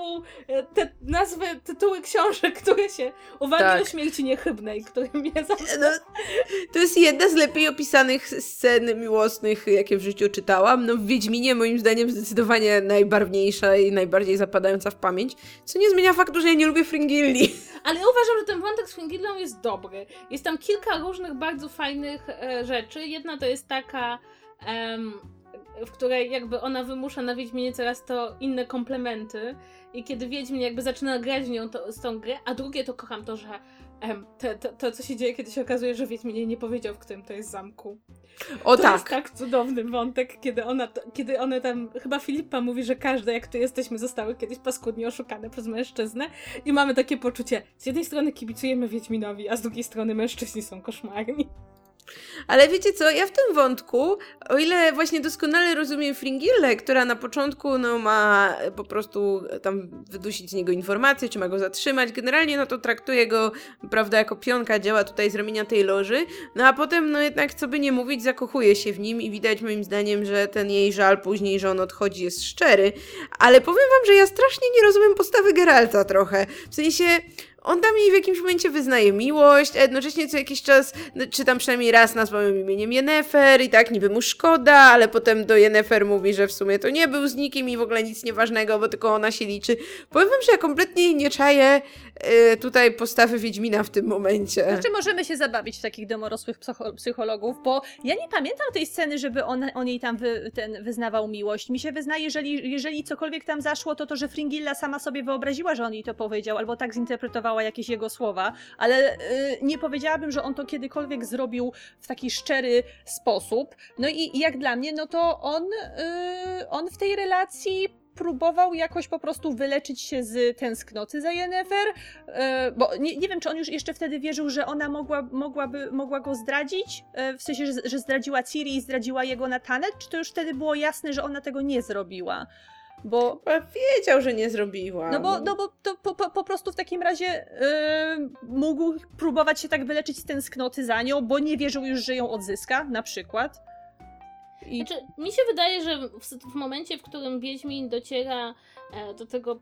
e, te nazwy, tytuły książek, które się... Uwagi tak. o śmierci niechybnej, które mnie zawsze... No, to jest jedna z lepiej opisanych scen miłosnych, jakie w życiu czytałam. No w Wiedźminie moim zdaniem zdecydowanie najbarwniejsza i najbardziej zapadająca w pamięć, co nie zmienia faktu, że ja nie lubię Fringilli. Ale ja uważam, że ten wątek z Fringillą jest dobry. Jest tam kilka różnych bardzo fajnych e, rzeczy. Jedna to jest taka... Um, w której jakby ona wymusza na Wiedźminie coraz to inne komplementy i kiedy Wiedźmin jakby zaczyna grać nią to, z tą grę, a drugie to kocham to, że em, to, to, to, co się dzieje, kiedy się okazuje, że Wiedźmin nie powiedział, w którym to jest zamku. O to tak. jest tak cudowny wątek, kiedy ona, kiedy one tam, chyba Filipa mówi, że każde, jak tu jesteśmy, zostały kiedyś paskudnie oszukane przez mężczyznę i mamy takie poczucie, z jednej strony kibicujemy Wiedźminowi, a z drugiej strony mężczyźni są koszmarni. Ale wiecie co, ja w tym wątku, o ile właśnie doskonale rozumiem Fringillę, która na początku no, ma po prostu tam wydusić z niego informacje, czy ma go zatrzymać, generalnie no to traktuje go, prawda, jako pionka, działa tutaj z ramienia tej loży, no a potem no jednak, co by nie mówić, zakochuje się w nim i widać moim zdaniem, że ten jej żal później, że on odchodzi jest szczery, ale powiem wam, że ja strasznie nie rozumiem postawy Geralta trochę, w sensie on tam jej w jakimś momencie wyznaje miłość, a jednocześnie co jakiś czas, no, czy tam przynajmniej raz nazwał ją imieniem Yennefer i tak niby mu szkoda, ale potem do Yennefer mówi, że w sumie to nie był z nikim i w ogóle nic nieważnego, bo tylko ona się liczy. Powiem wam, że ja kompletnie nie czaję tutaj postawy Wiedźmina w tym momencie. Znaczy możemy się zabawić w takich domorosłych psycho- psychologów, bo ja nie pamiętam tej sceny, żeby on, on jej tam wy, ten, wyznawał miłość. Mi się wyznaje, jeżeli, jeżeli cokolwiek tam zaszło, to to, że Fringilla sama sobie wyobraziła, że on jej to powiedział, albo tak zinterpretowała jakieś jego słowa, ale y, nie powiedziałabym, że on to kiedykolwiek zrobił w taki szczery sposób. No i jak dla mnie, no to on, y, on w tej relacji próbował jakoś po prostu wyleczyć się z tęsknoty za Yennefer, e, bo nie, nie wiem, czy on już jeszcze wtedy wierzył, że ona mogła, mogłaby, mogła go zdradzić, e, w sensie, że, że zdradziła Ciri i zdradziła jego Natanet, czy to już wtedy było jasne, że ona tego nie zrobiła? Bo Chyba wiedział, że nie zrobiła. no bo, no bo to po, po, po prostu w takim razie yy, mógł próbować się tak wyleczyć z tęsknoty za nią, bo nie wierzył już, że ją odzyska, na przykład. I Znaczy, mi się wydaje, że w, w momencie, w którym Wiedźmin dociera e, do tego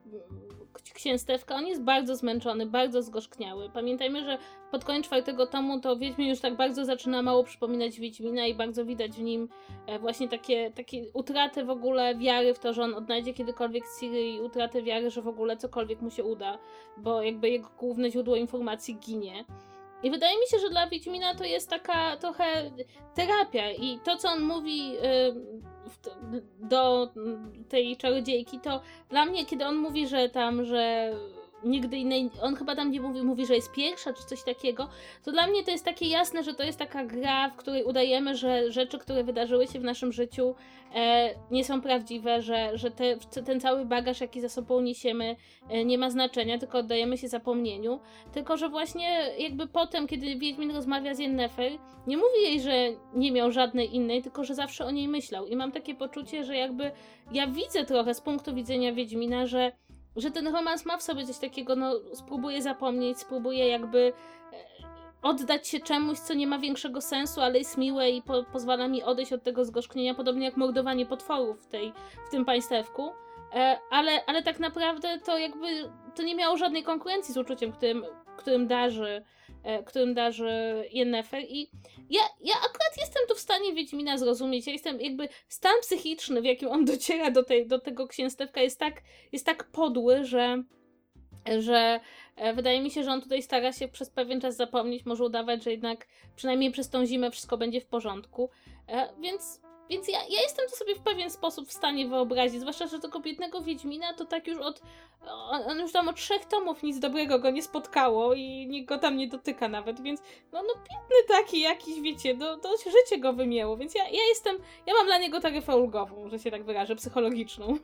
księstewka, on jest bardzo zmęczony, bardzo zgorzkniały. Pamiętajmy, że pod koniec czwartego tomu to Wiedźmin już tak bardzo zaczyna mało przypominać Wiedźmina i bardzo widać w nim e, właśnie takie, takie utratę w ogóle wiary w to, że on odnajdzie kiedykolwiek Ciri i utratę wiary, że w ogóle cokolwiek mu się uda, bo jakby jego główne źródło informacji ginie. I wydaje mi się, że dla Wiedźmina to jest taka trochę terapia i to, co on mówi do tej czarodziejki, to dla mnie, kiedy on mówi, że tam, że nigdy innej, on chyba tam nie mówi, mówi, że jest pierwsza, czy coś takiego, to dla mnie to jest takie jasne, że to jest taka gra, w której udajemy, że rzeczy, które wydarzyły się w naszym życiu e, nie są prawdziwe, że, że te, ten cały bagaż, jaki za sobą niesiemy, e, nie ma znaczenia, tylko oddajemy się zapomnieniu. Tylko, że właśnie jakby potem, kiedy Wiedźmin rozmawia z Yennefer, nie mówi jej, że nie miał żadnej innej, tylko że zawsze o niej myślał. I mam takie poczucie, że jakby ja widzę trochę z punktu widzenia Wiedźmina, że, że ten romans ma w sobie coś takiego, no spróbuję zapomnieć, spróbuję jakby e, oddać się czemuś, co nie ma większego sensu, ale jest miłe i po, pozwala mi odejść od tego zgorzknienia, podobnie jak mordowanie potworów w, tej, w tym państewku. E, ale, ale tak naprawdę to jakby to nie miało żadnej konkurencji z uczuciem, którym, którym darzy którym darzy Yennefer i ja, ja akurat jestem tu w stanie Wiedźmina zrozumieć, ja jestem jakby stan psychiczny, w jakim on dociera do, tej, do tego księstewka jest tak, jest tak podły, że że e, wydaje mi się, że on tutaj stara się przez pewien czas zapomnieć, może udawać, że jednak przynajmniej przez tą zimę wszystko będzie w porządku, e, więc więc ja, ja jestem to sobie w pewien sposób w stanie wyobrazić, zwłaszcza, że tego biednego Wiedźmina to tak już od... On, on już tam od trzech tomów nic dobrego go nie spotkało i nikt go tam nie dotyka nawet, więc no, no biedny taki jakiś, wiecie, no, to życie go wymięło, więc ja, ja jestem... Ja mam dla niego taryfę ulgową, że się tak wyrażę, psychologiczną.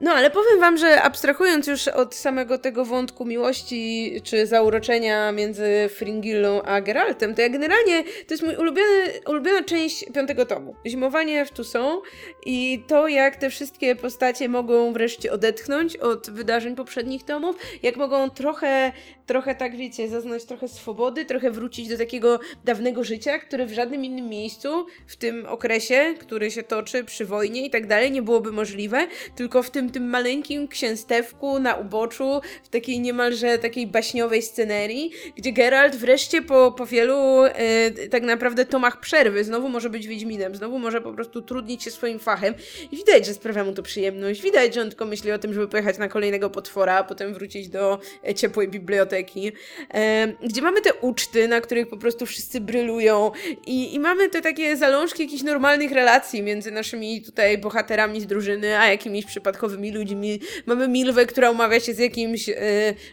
No, ale powiem wam, że abstrahując już od samego tego wątku miłości czy zauroczenia między Fringillą a Geraltem, to ja generalnie, to jest mój ulubiony, ulubiona część piątego tomu. Zimowanie w Toussaint i to, jak te wszystkie postacie mogą wreszcie odetchnąć od wydarzeń poprzednich tomów, jak mogą trochę, trochę tak wiecie, zaznać trochę swobody, trochę wrócić do takiego dawnego życia, które w żadnym innym miejscu w tym okresie, który się toczy przy wojnie i tak dalej, nie byłoby możliwe, tylko w tym, tym maleńkim księstewku na uboczu, w takiej niemalże takiej baśniowej scenerii, gdzie Geralt wreszcie po, po wielu e, tak naprawdę tomach przerwy znowu może być Wiedźminem, znowu może po prostu trudnić się swoim fachem. I widać, że sprawia mu to przyjemność, widać, że on tylko myśli o tym, żeby pojechać na kolejnego potwora, a potem wrócić do e, ciepłej biblioteki, e, gdzie mamy te uczty, na których po prostu wszyscy brylują i, i mamy te takie zalążki jakichś normalnych relacji między naszymi tutaj bohaterami z drużyny, a jakimiś przypadkowymi ludźmi. Mamy Milwę, która umawia się z jakimś e,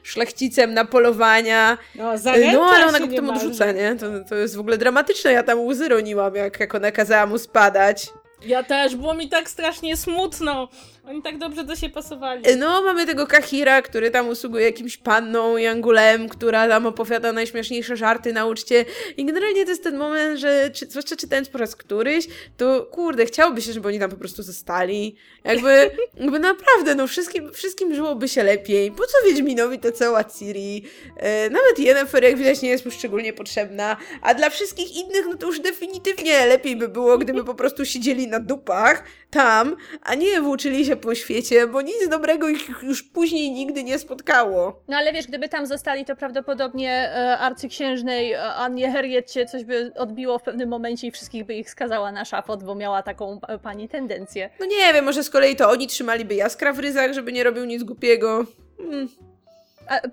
szlachcicem na polowania. No, za E, No, ale ona go potem odrzuca, nie? To, to jest w ogóle dramatyczne. Ja tam łzy roniłam, jak, jak ona kazała mu spadać. Ja też, było mi tak strasznie smutno. Oni tak dobrze do siebie pasowali. E, No, mamy tego Kahira, który tam usługuje jakimś panną i Angulem, która tam opowiada najśmieszniejsze żarty na uczcie. I generalnie to jest ten moment, że czy, zwłaszcza czytając po raz któryś, to kurde, chciałoby się, żeby oni tam po prostu zostali. Jakby, jakby naprawdę, no wszystkim, wszystkim żyłoby się lepiej. Po co Wiedźminowi to cała Ciri? E, nawet Yennefer, jak widać, nie jest mu szczególnie potrzebna. A dla wszystkich innych, no to już definitywnie lepiej by było, gdyby po prostu siedzieli na dupach tam, a nie włóczyli się po świecie, bo nic dobrego ich już później nigdy nie spotkało. No ale wiesz, gdyby tam zostali, to prawdopodobnie e, arcyksiężnej e, Annie Harrietcie coś by odbiło w pewnym momencie i wszystkich by ich skazała na szafot, bo miała taką e, pani tendencję. No nie wiem, może z kolei to oni trzymaliby jaskra w ryzach, żeby nie robił nic głupiego. Hmm.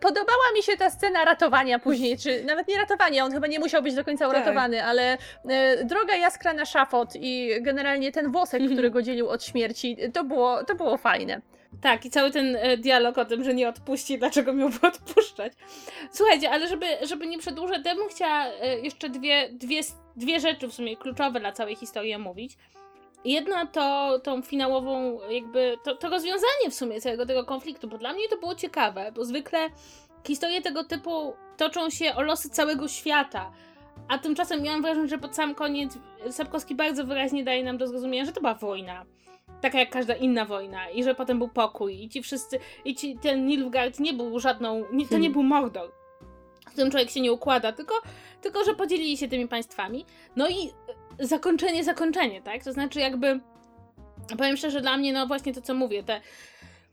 Podobała mi się ta scena ratowania później, czy nawet nie ratowania, on chyba nie musiał być do końca Tak. uratowany, ale e, droga jaskra na szafot i generalnie ten włosek, który go dzielił od śmierci, to było, to było fajne. Tak, i cały ten e, dialog o tym, że nie odpuści, dlaczego miałby odpuszczać. Słuchajcie, ale żeby, żeby nie przedłużać, ja bym chciała e, jeszcze dwie, dwie, dwie rzeczy w sumie kluczowe dla całej historii omówić. Jedna to tą finałową, jakby to, to rozwiązanie w sumie całego tego konfliktu, bo dla mnie to było ciekawe, bo zwykle historie tego typu toczą się o losy całego świata. A tymczasem miałam wrażenie, że pod sam koniec Sapkowski bardzo wyraźnie daje nam do zrozumienia, że to była wojna taka jak każda inna wojna i że potem był pokój i ci wszyscy, i ci, ten Nilfgaard nie był żadną, nie, to nie był Mordor, w którym człowiek się nie układa, tylko, tylko że podzielili się tymi państwami. No i zakończenie, zakończenie, tak? To znaczy jakby, powiem szczerze, dla mnie, no właśnie to co mówię, te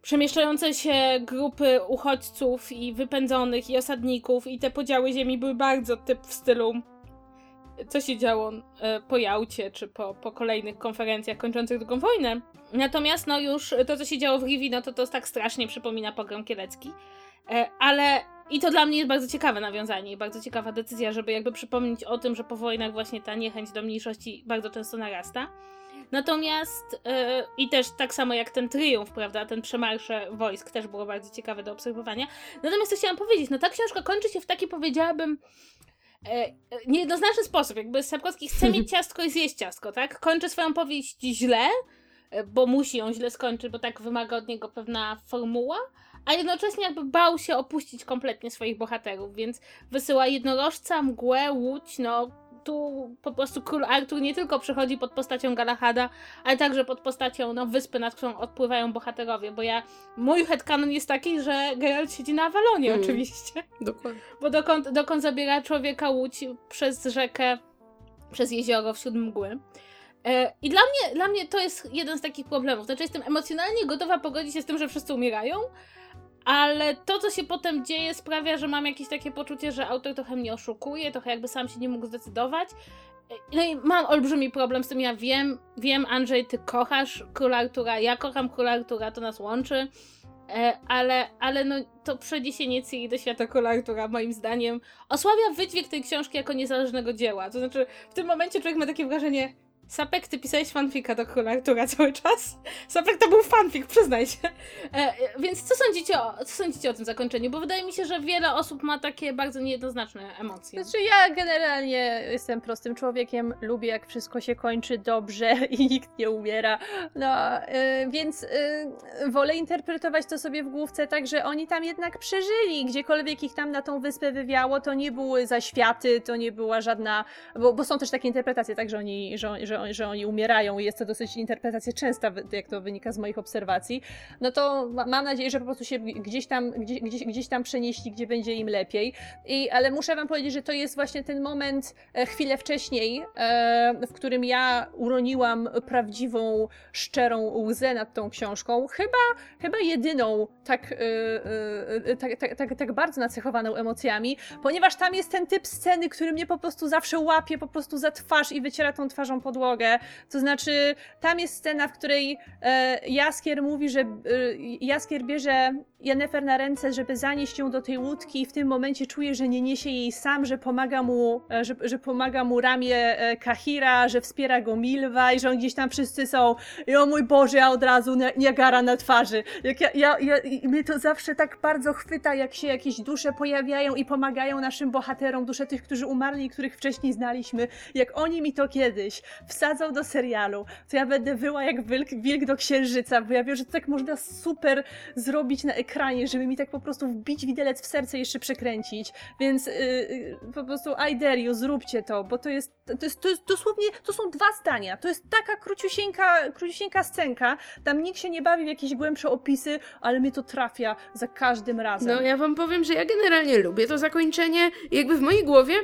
przemieszczające się grupy uchodźców i wypędzonych i osadników i te podziały ziemi były bardzo typ w stylu co się działo e, po Jałcie, czy po, po kolejnych konferencjach kończących II wojnę. Natomiast no już to, co się działo w Rivi, no to to tak strasznie przypomina pogrom kielecki. E, Ale i to dla mnie jest bardzo ciekawe nawiązanie i bardzo ciekawa decyzja, żeby jakby przypomnieć o tym, że po wojnach właśnie ta niechęć do mniejszości bardzo często narasta. Natomiast e, i też tak samo jak ten triumf, prawda, ten przemarsze wojsk też było bardzo ciekawe do obserwowania. Natomiast co chciałam powiedzieć, no ta książka kończy się w taki powiedziałabym e, e, niejednoznaczny sposób, jakby Sapkowski chce mieć ciastko i zjeść ciastko, tak? Kończy swoją powieść źle, e, bo musi ją źle skończyć, bo tak wymaga od niego pewna formuła, a jednocześnie jakby bał się opuścić kompletnie swoich bohaterów, więc wysyła jednorożca, mgłę, łódź, no tu po prostu król Artur nie tylko przychodzi pod postacią Galahada, ale także pod postacią no, wyspy, nad którą odpływają bohaterowie, bo ja, mój headcanon jest taki, że Geralt siedzi na Avalonie Mm. oczywiście. Dokładnie. Bo dokąd, dokąd zabiera człowieka łódź przez rzekę, przez jezioro wśród mgły. E, I dla mnie, dla mnie to jest jeden z takich problemów. Znaczy, jestem emocjonalnie gotowa pogodzić się z tym, że wszyscy umierają, ale to, co się potem dzieje, sprawia, że mam jakieś takie poczucie, że autor trochę mnie oszukuje, trochę jakby sam się nie mógł zdecydować. No i mam olbrzymi problem z tym. Ja wiem, wiem, Andrzej, ty kochasz króla Artura, ja kocham króla Artura, to nas łączy. E, ale, ale no, to przeniesienie Ciri do świata króla Artura, moim zdaniem, osłabia wydźwięk tej książki jako niezależnego dzieła. To znaczy, w tym momencie człowiek ma takie wrażenie, Sapek, ty pisałeś fanfika do króla Artura cały czas? Sapek to był fanfik, przyznaj się. E, e, więc co sądzicie, o, co sądzicie o tym zakończeniu? Bo wydaje mi się, że wiele osób ma takie bardzo niejednoznaczne emocje. Znaczy ja generalnie jestem prostym człowiekiem, lubię jak wszystko się kończy dobrze i nikt nie umiera. No, y, więc y, wolę interpretować to sobie w główce tak, że oni tam jednak przeżyli. Gdziekolwiek ich tam na tą wyspę wywiało, to nie były zaświaty, to nie była żadna... Bo, bo są też takie interpretacje, tak, że oni, że, że, że oni umierają i jest to dosyć interpretacja częsta, jak to wynika z moich obserwacji. No to ma, mam nadzieję, że po prostu się gdzieś tam, gdzieś, gdzieś, gdzieś tam przenieśli, gdzie będzie im lepiej. I, ale muszę wam powiedzieć, że to jest właśnie ten moment e, chwilę wcześniej, e, w którym ja uroniłam prawdziwą, szczerą łzę nad tą książką. Chyba, chyba jedyną tak, e, tak, tak, tak, tak bardzo nacechowaną emocjami, ponieważ tam jest ten typ sceny, który mnie po prostu zawsze łapie po prostu za twarz i wyciera tą twarzą podłogę. To znaczy, tam jest scena, w której e, Jaskier mówi, że e, Jaskier bierze Jennefer na ręce, żeby zanieść ją do tej łódki i w tym momencie czuje, że nie niesie jej sam, że pomaga mu, e, że, że pomaga mu ramię e, Kahira, że wspiera go Milwa i że on gdzieś tam wszyscy są i o mój Boże, ja od razu Niagara na twarzy. Jak ja, ja, ja, mnie to zawsze tak bardzo chwyta, jak się jakieś dusze pojawiają i pomagają naszym bohaterom, dusze tych, którzy umarli i których wcześniej znaliśmy. Jak oni mi to kiedyś wsadzą do serialu, to ja będę wyła jak wilk, wilk do księżyca, bo ja wiem, że to tak można super zrobić na ekranie, żeby mi tak po prostu wbić widelec w serce i jeszcze przekręcić. Więc yy, po prostu I dare you, zróbcie to, bo to jest, to jest, to jest dosłownie, to są dwa zdania. To jest taka króciusieńka, króciusieńka scenka, tam nikt się nie bawi w jakieś głębsze opisy, ale mnie to trafia za każdym razem. No ja wam powiem, że ja generalnie lubię to zakończenie jakby w mojej głowie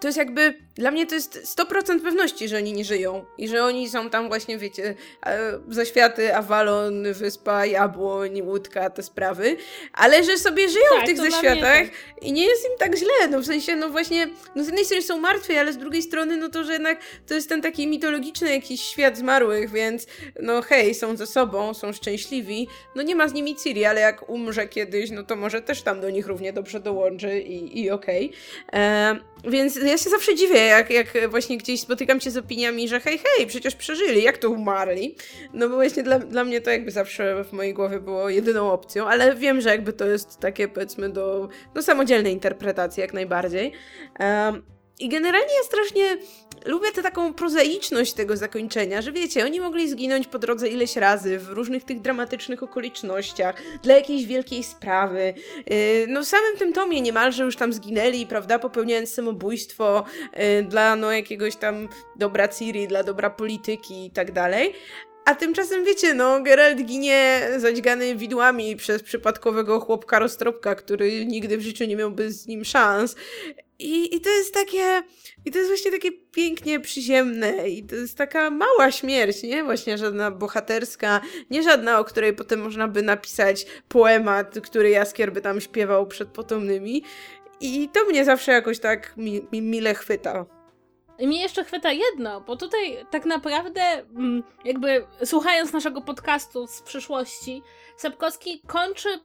to jest jakby, dla mnie to jest 100% pewności, że oni nie żyją i że oni są tam właśnie, wiecie, e, zaświaty, Avalon, Wyspa, Jabłoń, Łódka, te sprawy, ale że sobie żyją Tak, w tych zaświatach mnie i nie jest im tak źle, no w sensie, no właśnie, no z jednej strony są martwi, ale z drugiej strony, no to, że jednak to jest ten taki mitologiczny jakiś świat zmarłych, więc no hej, są ze sobą, są szczęśliwi, no nie ma z nimi Ciri, ale jak umrze kiedyś, no to może też tam do nich równie dobrze dołączy i, i okej. E, więc ja się zawsze dziwię, jak, jak właśnie gdzieś spotykam się z opiniami, że hej, hej, przecież przeżyli, jak to umarli? No bo właśnie dla, dla mnie to jakby zawsze w mojej głowie było jedyną opcją, ale wiem, że jakby to jest takie powiedzmy do, do samodzielnej interpretacji jak najbardziej. Um, i generalnie ja strasznie lubię tę taką prozaiczność tego zakończenia, że wiecie, oni mogli zginąć po drodze ileś razy w różnych tych dramatycznych okolicznościach, dla jakiejś wielkiej sprawy. Yy, no w samym tym tomie niemalże już tam zginęli, prawda, popełniając samobójstwo yy, dla no jakiegoś tam dobra Ciri, dla dobra polityki i tak dalej. A tymczasem wiecie, no, Geralt ginie zadźgany widłami przez przypadkowego chłopka roztropka, który nigdy w życiu nie miałby z nim szans. I, I to jest takie. I to jest właśnie takie pięknie przyziemne. I to jest taka mała śmierć, nie? Właśnie żadna bohaterska, nie żadna, o której potem można by napisać poemat, który Jaskier by tam śpiewał przed potomnymi. I to mnie zawsze jakoś tak mi, mi mile chwyta. I mnie jeszcze chwyta jedno, bo tutaj tak naprawdę, mm, jakby słuchając naszego podcastu z przyszłości, Sapkowski kończy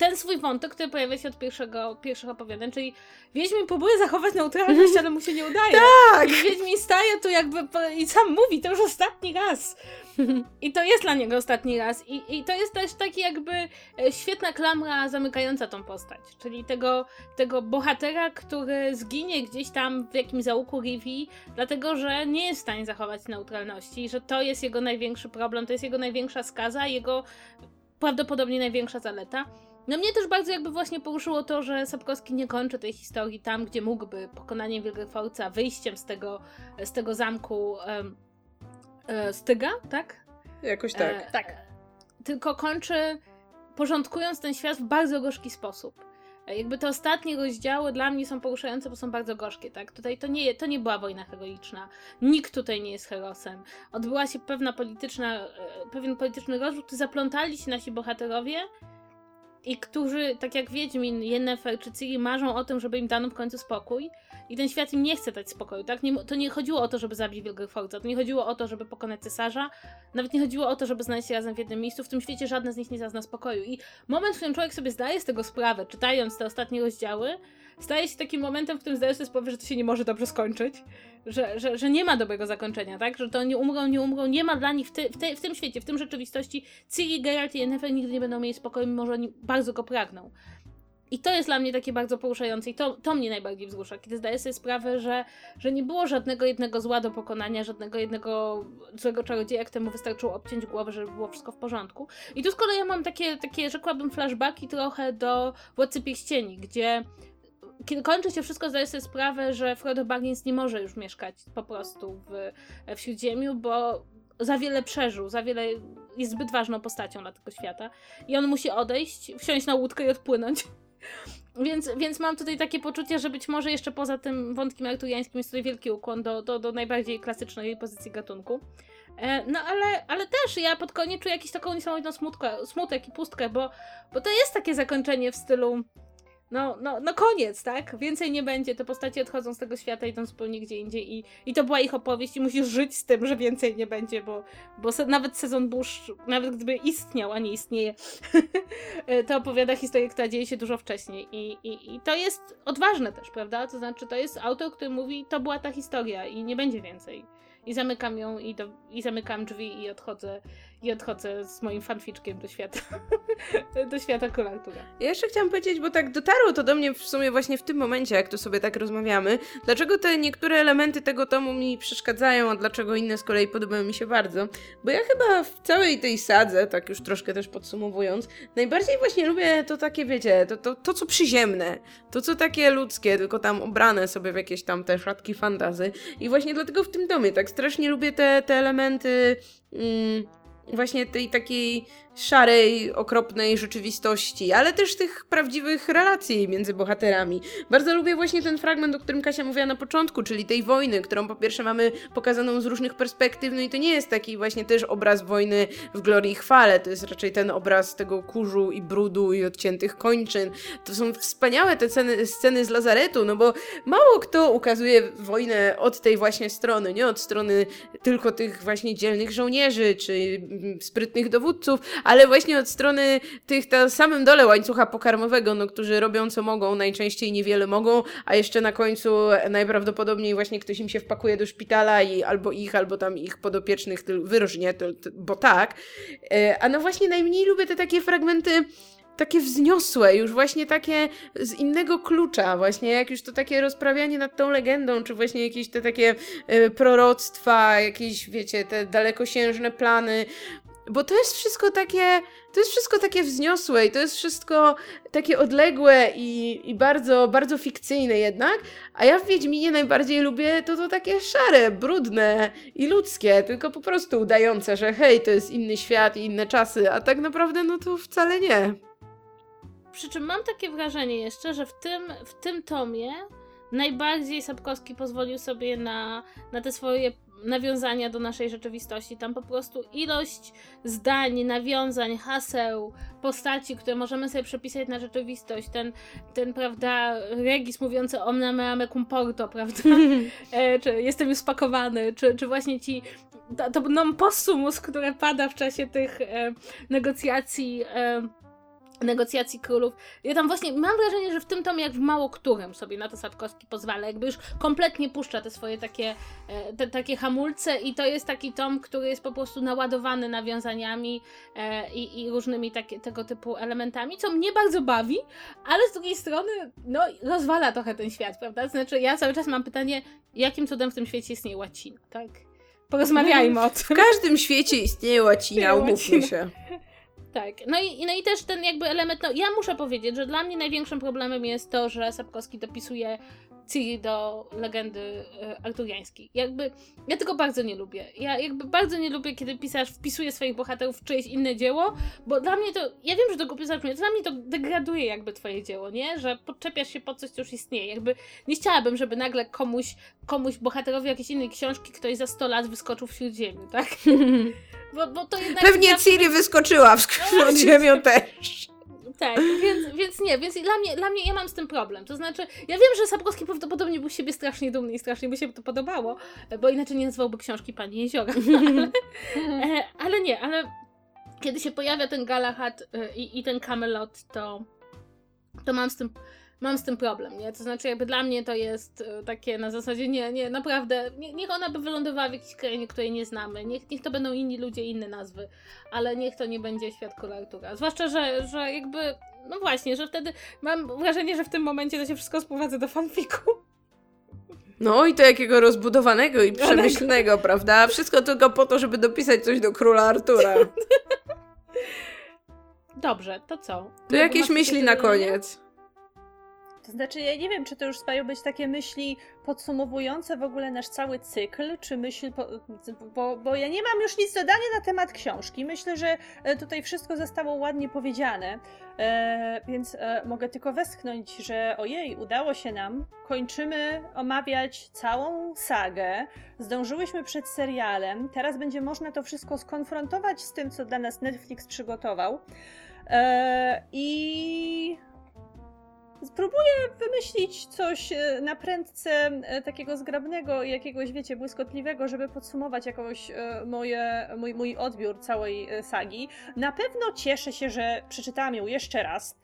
ten swój wątek, który pojawia się od pierwszego, pierwszych opowiadań, czyli Wiedźmin próbuje zachować neutralność, ale mu się nie udaje. Tak! I Wiedźmin staje tu jakby i sam mówi, to już ostatni raz. I to jest dla niego ostatni raz. I, I to jest też taki jakby e, świetna klamra zamykająca tą postać. Czyli tego, tego bohatera, który zginie gdzieś tam w jakimś załuku Rivi, dlatego że nie jest w stanie zachować neutralności. Że to jest jego największy problem, to jest jego największa skaza, jego prawdopodobnie największa zaleta. No mnie też bardzo jakby właśnie poruszyło to, że Sapkowski nie kończy tej historii tam, gdzie mógłby pokonaniem Wilgefortza, wyjściem z tego, z tego zamku um, e, Styga, tak? Jakoś tak. E, tak. Tylko kończy porządkując ten świat w bardzo gorzki sposób. E, jakby te ostatnie rozdziały dla mnie są poruszające, bo są bardzo gorzkie, tak? Tutaj to nie, to nie była wojna heroiczna. Nikt tutaj nie jest herosem. Odbyła się pewna polityczna, e, pewien polityczny rozrzut, zaplątali się nasi bohaterowie, i którzy, tak jak Wiedźmin, Yennefer czy Ciri marzą o tym, żeby im dano w końcu spokój. I ten świat im nie chce dać spokoju, tak? Nie, to nie chodziło o to, żeby zabić Wilgefortza, to nie chodziło o to, żeby pokonać cesarza, nawet nie chodziło o to, żeby znaleźć się razem w jednym miejscu, w tym świecie żadne z nich nie zazna spokoju. I moment, w którym człowiek sobie zdaje z tego sprawę, czytając te ostatnie rozdziały, staje się takim momentem, w którym zdaje sobie sprawę, że to się nie może dobrze skończyć, że, że, że nie ma dobrego zakończenia, tak? Że to nie umrą, nie umrą, nie ma dla nich w, ty, w, te, w tym świecie, w tym rzeczywistości Ciri, Geralt i Yennefer nigdy nie będą mieli spokoju, mimo że oni bardzo go pragną. I to jest dla mnie takie bardzo poruszające i to, to mnie najbardziej wzrusza, kiedy zdaję sobie sprawę, że, że nie było żadnego jednego zła do pokonania, żadnego jednego złego czarodzieja, któremu wystarczyło obciąć głowę, żeby było wszystko w porządku. I tu z kolei ja mam takie, takie rzekłabym, flashbacki trochę do Władcy Pierścieni, gdzie kiedy kończy się wszystko, zdaję sobie sprawę, że Frodo Baggins nie może już mieszkać po prostu w, w Śródziemiu, bo za wiele przeżył, za wiele jest zbyt ważną postacią dla tego świata. I on musi odejść, wsiąść na łódkę i odpłynąć. Więc, więc mam tutaj takie poczucie, że być może jeszcze poza tym wątkiem arturiańskim jest tutaj wielki ukłon do, do, do najbardziej klasycznej pozycji gatunku. E, no ale, ale też ja pod koniec czuję jakąś taką niesamowitą smutkę, smutek i pustkę, bo, bo to jest takie zakończenie w stylu no, no, no koniec, tak? Więcej nie będzie, te postacie odchodzą z tego świata, idą zupełnie gdzie indziej i, i to była ich opowieść i musisz żyć z tym, że więcej nie będzie, bo, bo se, nawet sezon Bush, nawet gdyby istniał, a nie istnieje, to opowiada historię, która dzieje się dużo wcześniej I, i, i to jest odważne też, prawda? To znaczy, to jest autor, który mówi, to była ta historia i nie będzie więcej. I zamykam ją i, do, i zamykam drzwi i odchodzę i odchodzę z moim fanficzkiem do świata. do świata Artura. Ja jeszcze chciałam powiedzieć, bo tak dotarło to do mnie w sumie właśnie w tym momencie, jak tu sobie tak rozmawiamy, dlaczego te niektóre elementy tego tomu mi przeszkadzają, a dlaczego inne z kolei podobają mi się bardzo. Bo ja chyba w całej tej sadze, tak już troszkę też podsumowując, najbardziej właśnie lubię to takie, wiecie, to, to, to co przyziemne, to co takie ludzkie, tylko tam ubrane sobie w jakieś tam te szatki fantazy. I właśnie dlatego w tym domie tak strasznie lubię te, te elementy... Mm, właśnie tej takiej szarej, okropnej rzeczywistości, ale też tych prawdziwych relacji między bohaterami. Bardzo lubię właśnie ten fragment, o którym Kasia mówiła na początku, czyli tej wojny, którą po pierwsze mamy pokazaną z różnych perspektyw, no i to nie jest taki właśnie też obraz wojny w glorii i chwale, to jest raczej ten obraz tego kurzu i brudu i odciętych kończyn. To są wspaniałe te sceny, sceny z lazaretu, no bo mało kto ukazuje wojnę od tej właśnie strony, nie od strony tylko tych właśnie dzielnych żołnierzy, czy mm, sprytnych dowódców, ale właśnie od strony tych na samym dole łańcucha pokarmowego, no, którzy robią co mogą, najczęściej niewiele mogą, a jeszcze na końcu najprawdopodobniej właśnie ktoś im się wpakuje do szpitala i albo ich, albo tam ich podopiecznych wyróżnie, bo tak. E, a no właśnie najmniej lubię te takie fragmenty takie wzniosłe, już właśnie takie z innego klucza, właśnie jak już to takie rozprawianie nad tą legendą, czy właśnie jakieś te takie y, proroctwa, jakieś, wiecie, te dalekosiężne plany, bo to jest wszystko takie, to jest wszystko takie wzniosłe i to jest wszystko takie odległe i, i bardzo, bardzo fikcyjne jednak, a ja w Wiedźminie najbardziej lubię to, to takie szare, brudne i ludzkie, tylko po prostu udające, że hej, to jest inny świat i inne czasy, a tak naprawdę no to wcale nie. Przy czym mam takie wrażenie jeszcze, że w tym, w tym tomie najbardziej Sapkowski pozwolił sobie na, na te swoje nawiązania do naszej rzeczywistości. Tam po prostu ilość zdań, nawiązań, haseł, postaci, które możemy sobie przepisać na rzeczywistość. Ten, ten prawda, regis mówiący o me ame cum porto, prawda? e, czy jestem już spakowany, czy, czy właśnie ci to, to non possumus, które pada w czasie tych e, negocjacji e, negocjacji królów. Ja tam właśnie mam wrażenie, że w tym tomie, jak w mało którym sobie na to Sapkowski pozwala, jakby już kompletnie puszcza te swoje takie, e, te, takie hamulce i to jest taki tom, który jest po prostu naładowany nawiązaniami e, i, i, różnymi takie, tego typu elementami, co mnie bardzo bawi, ale z drugiej strony, no, rozwala trochę ten świat, prawda? Znaczy, ja cały czas mam pytanie, jakim cudem w tym świecie istnieje łacina, tak? Porozmawiajmy o tym. W każdym świecie istnieje łacina, umówmy się. Tak, no i, no i też ten jakby element, no ja muszę powiedzieć, że dla mnie największym problemem jest to, że Sapkowski dopisuje Ciri do legendy e, arturiańskiej. Jakby, ja tego bardzo nie lubię. Ja jakby bardzo nie lubię, kiedy pisarz wpisuje swoich bohaterów w czyjeś inne dzieło, bo dla mnie to, ja wiem, że to głupio zabrzmi, dla mnie to degraduje jakby twoje dzieło, nie? Że podczepiasz się pod coś, co już istnieje. Jakby nie chciałabym, żeby nagle komuś, komuś bohaterowi jakiejś innej książki ktoś za 100 lat wyskoczył wśród ziemi, tak? Bo, bo to jednak Pewnie. Ciri wyskoczyła w no, ziemią też. Tak, więc, więc nie, więc dla mnie, dla mnie ja mam z tym problem. To znaczy, ja wiem, że Sapkowski prawdopodobnie był z siebie strasznie dumny i strasznie by się to podobało, bo inaczej nie nazwałby książki Pani Jeziora. ale, ale nie, ale kiedy się pojawia ten Galahad e, i, i ten Camelot, to, to mam z tym mam z tym problem, nie? To znaczy jakby dla mnie to jest e, takie na zasadzie, nie, nie, naprawdę, nie, niech ona by wylądowała w jakiejś krainie, której nie znamy, niech, niech to będą inni ludzie, inne nazwy, ale niech to nie będzie świat króla Artura. Zwłaszcza, że, że jakby, no właśnie, że wtedy mam wrażenie, że w tym momencie to się wszystko sprowadza do fanfiku. No i to jakiego rozbudowanego i przemyślnego, prawda? Wszystko tylko po to, żeby dopisać coś do króla Artura. Dobrze, to co? To jakieś myśli na koniec. To znaczy, ja nie wiem, czy to już mają być takie myśli podsumowujące w ogóle nasz cały cykl, czy myśl, po, bo, bo ja nie mam już nic dodania na temat książki. Myślę, że e, tutaj wszystko zostało ładnie powiedziane, e, więc e, mogę tylko westchnąć, że ojej, udało się nam. Kończymy omawiać całą sagę. Zdążyłyśmy przed serialem. Teraz będzie można to wszystko skonfrontować z tym, co dla nas Netflix przygotował. E, I Spróbuję wymyślić coś e, na prędce e, takiego zgrabnego i jakiegoś, wiecie, błyskotliwego, żeby podsumować jakoś e, moje, mój, mój odbiór całej sagi. Na pewno cieszę się, że przeczytałam ją jeszcze raz,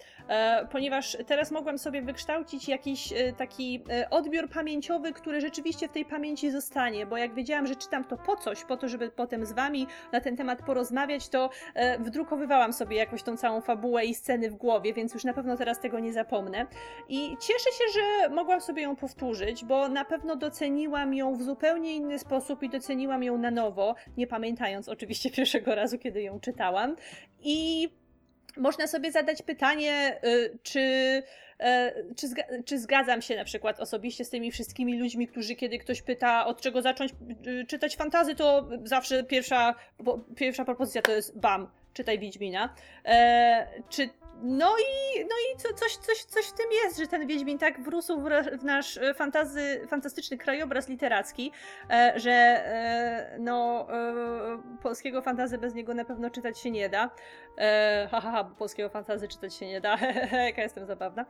ponieważ teraz mogłam sobie wykształcić jakiś taki odbiór pamięciowy, który rzeczywiście w tej pamięci zostanie, bo jak wiedziałam, że czytam to po coś, po to, żeby potem z wami na ten temat porozmawiać, to wdrukowywałam sobie jakoś tą całą fabułę i sceny w głowie, więc już na pewno teraz tego nie zapomnę. I cieszę się, że mogłam sobie ją powtórzyć, bo na pewno doceniłam ją w zupełnie inny sposób i doceniłam ją na nowo, nie pamiętając oczywiście pierwszego razu, kiedy ją czytałam. I można sobie zadać pytanie, y, czy, e, czy, czy, zgadzam się na przykład osobiście z tymi wszystkimi ludźmi, którzy kiedy ktoś pyta, od czego zacząć y, czytać fantazy, to zawsze pierwsza, pierwsza propozycja to jest bam, czytaj Wiedźmina. E, czy no i, no i co, coś, coś, coś w tym jest, że ten Wiedźmin tak wrósł w, nasz e, fantazy, fantastyczny krajobraz literacki, e, że e, no, polskiego fantazy bez niego na pewno czytać się nie da. E, ha, ha, polskiego fantazy czytać się nie da. Jaka jestem zabawna.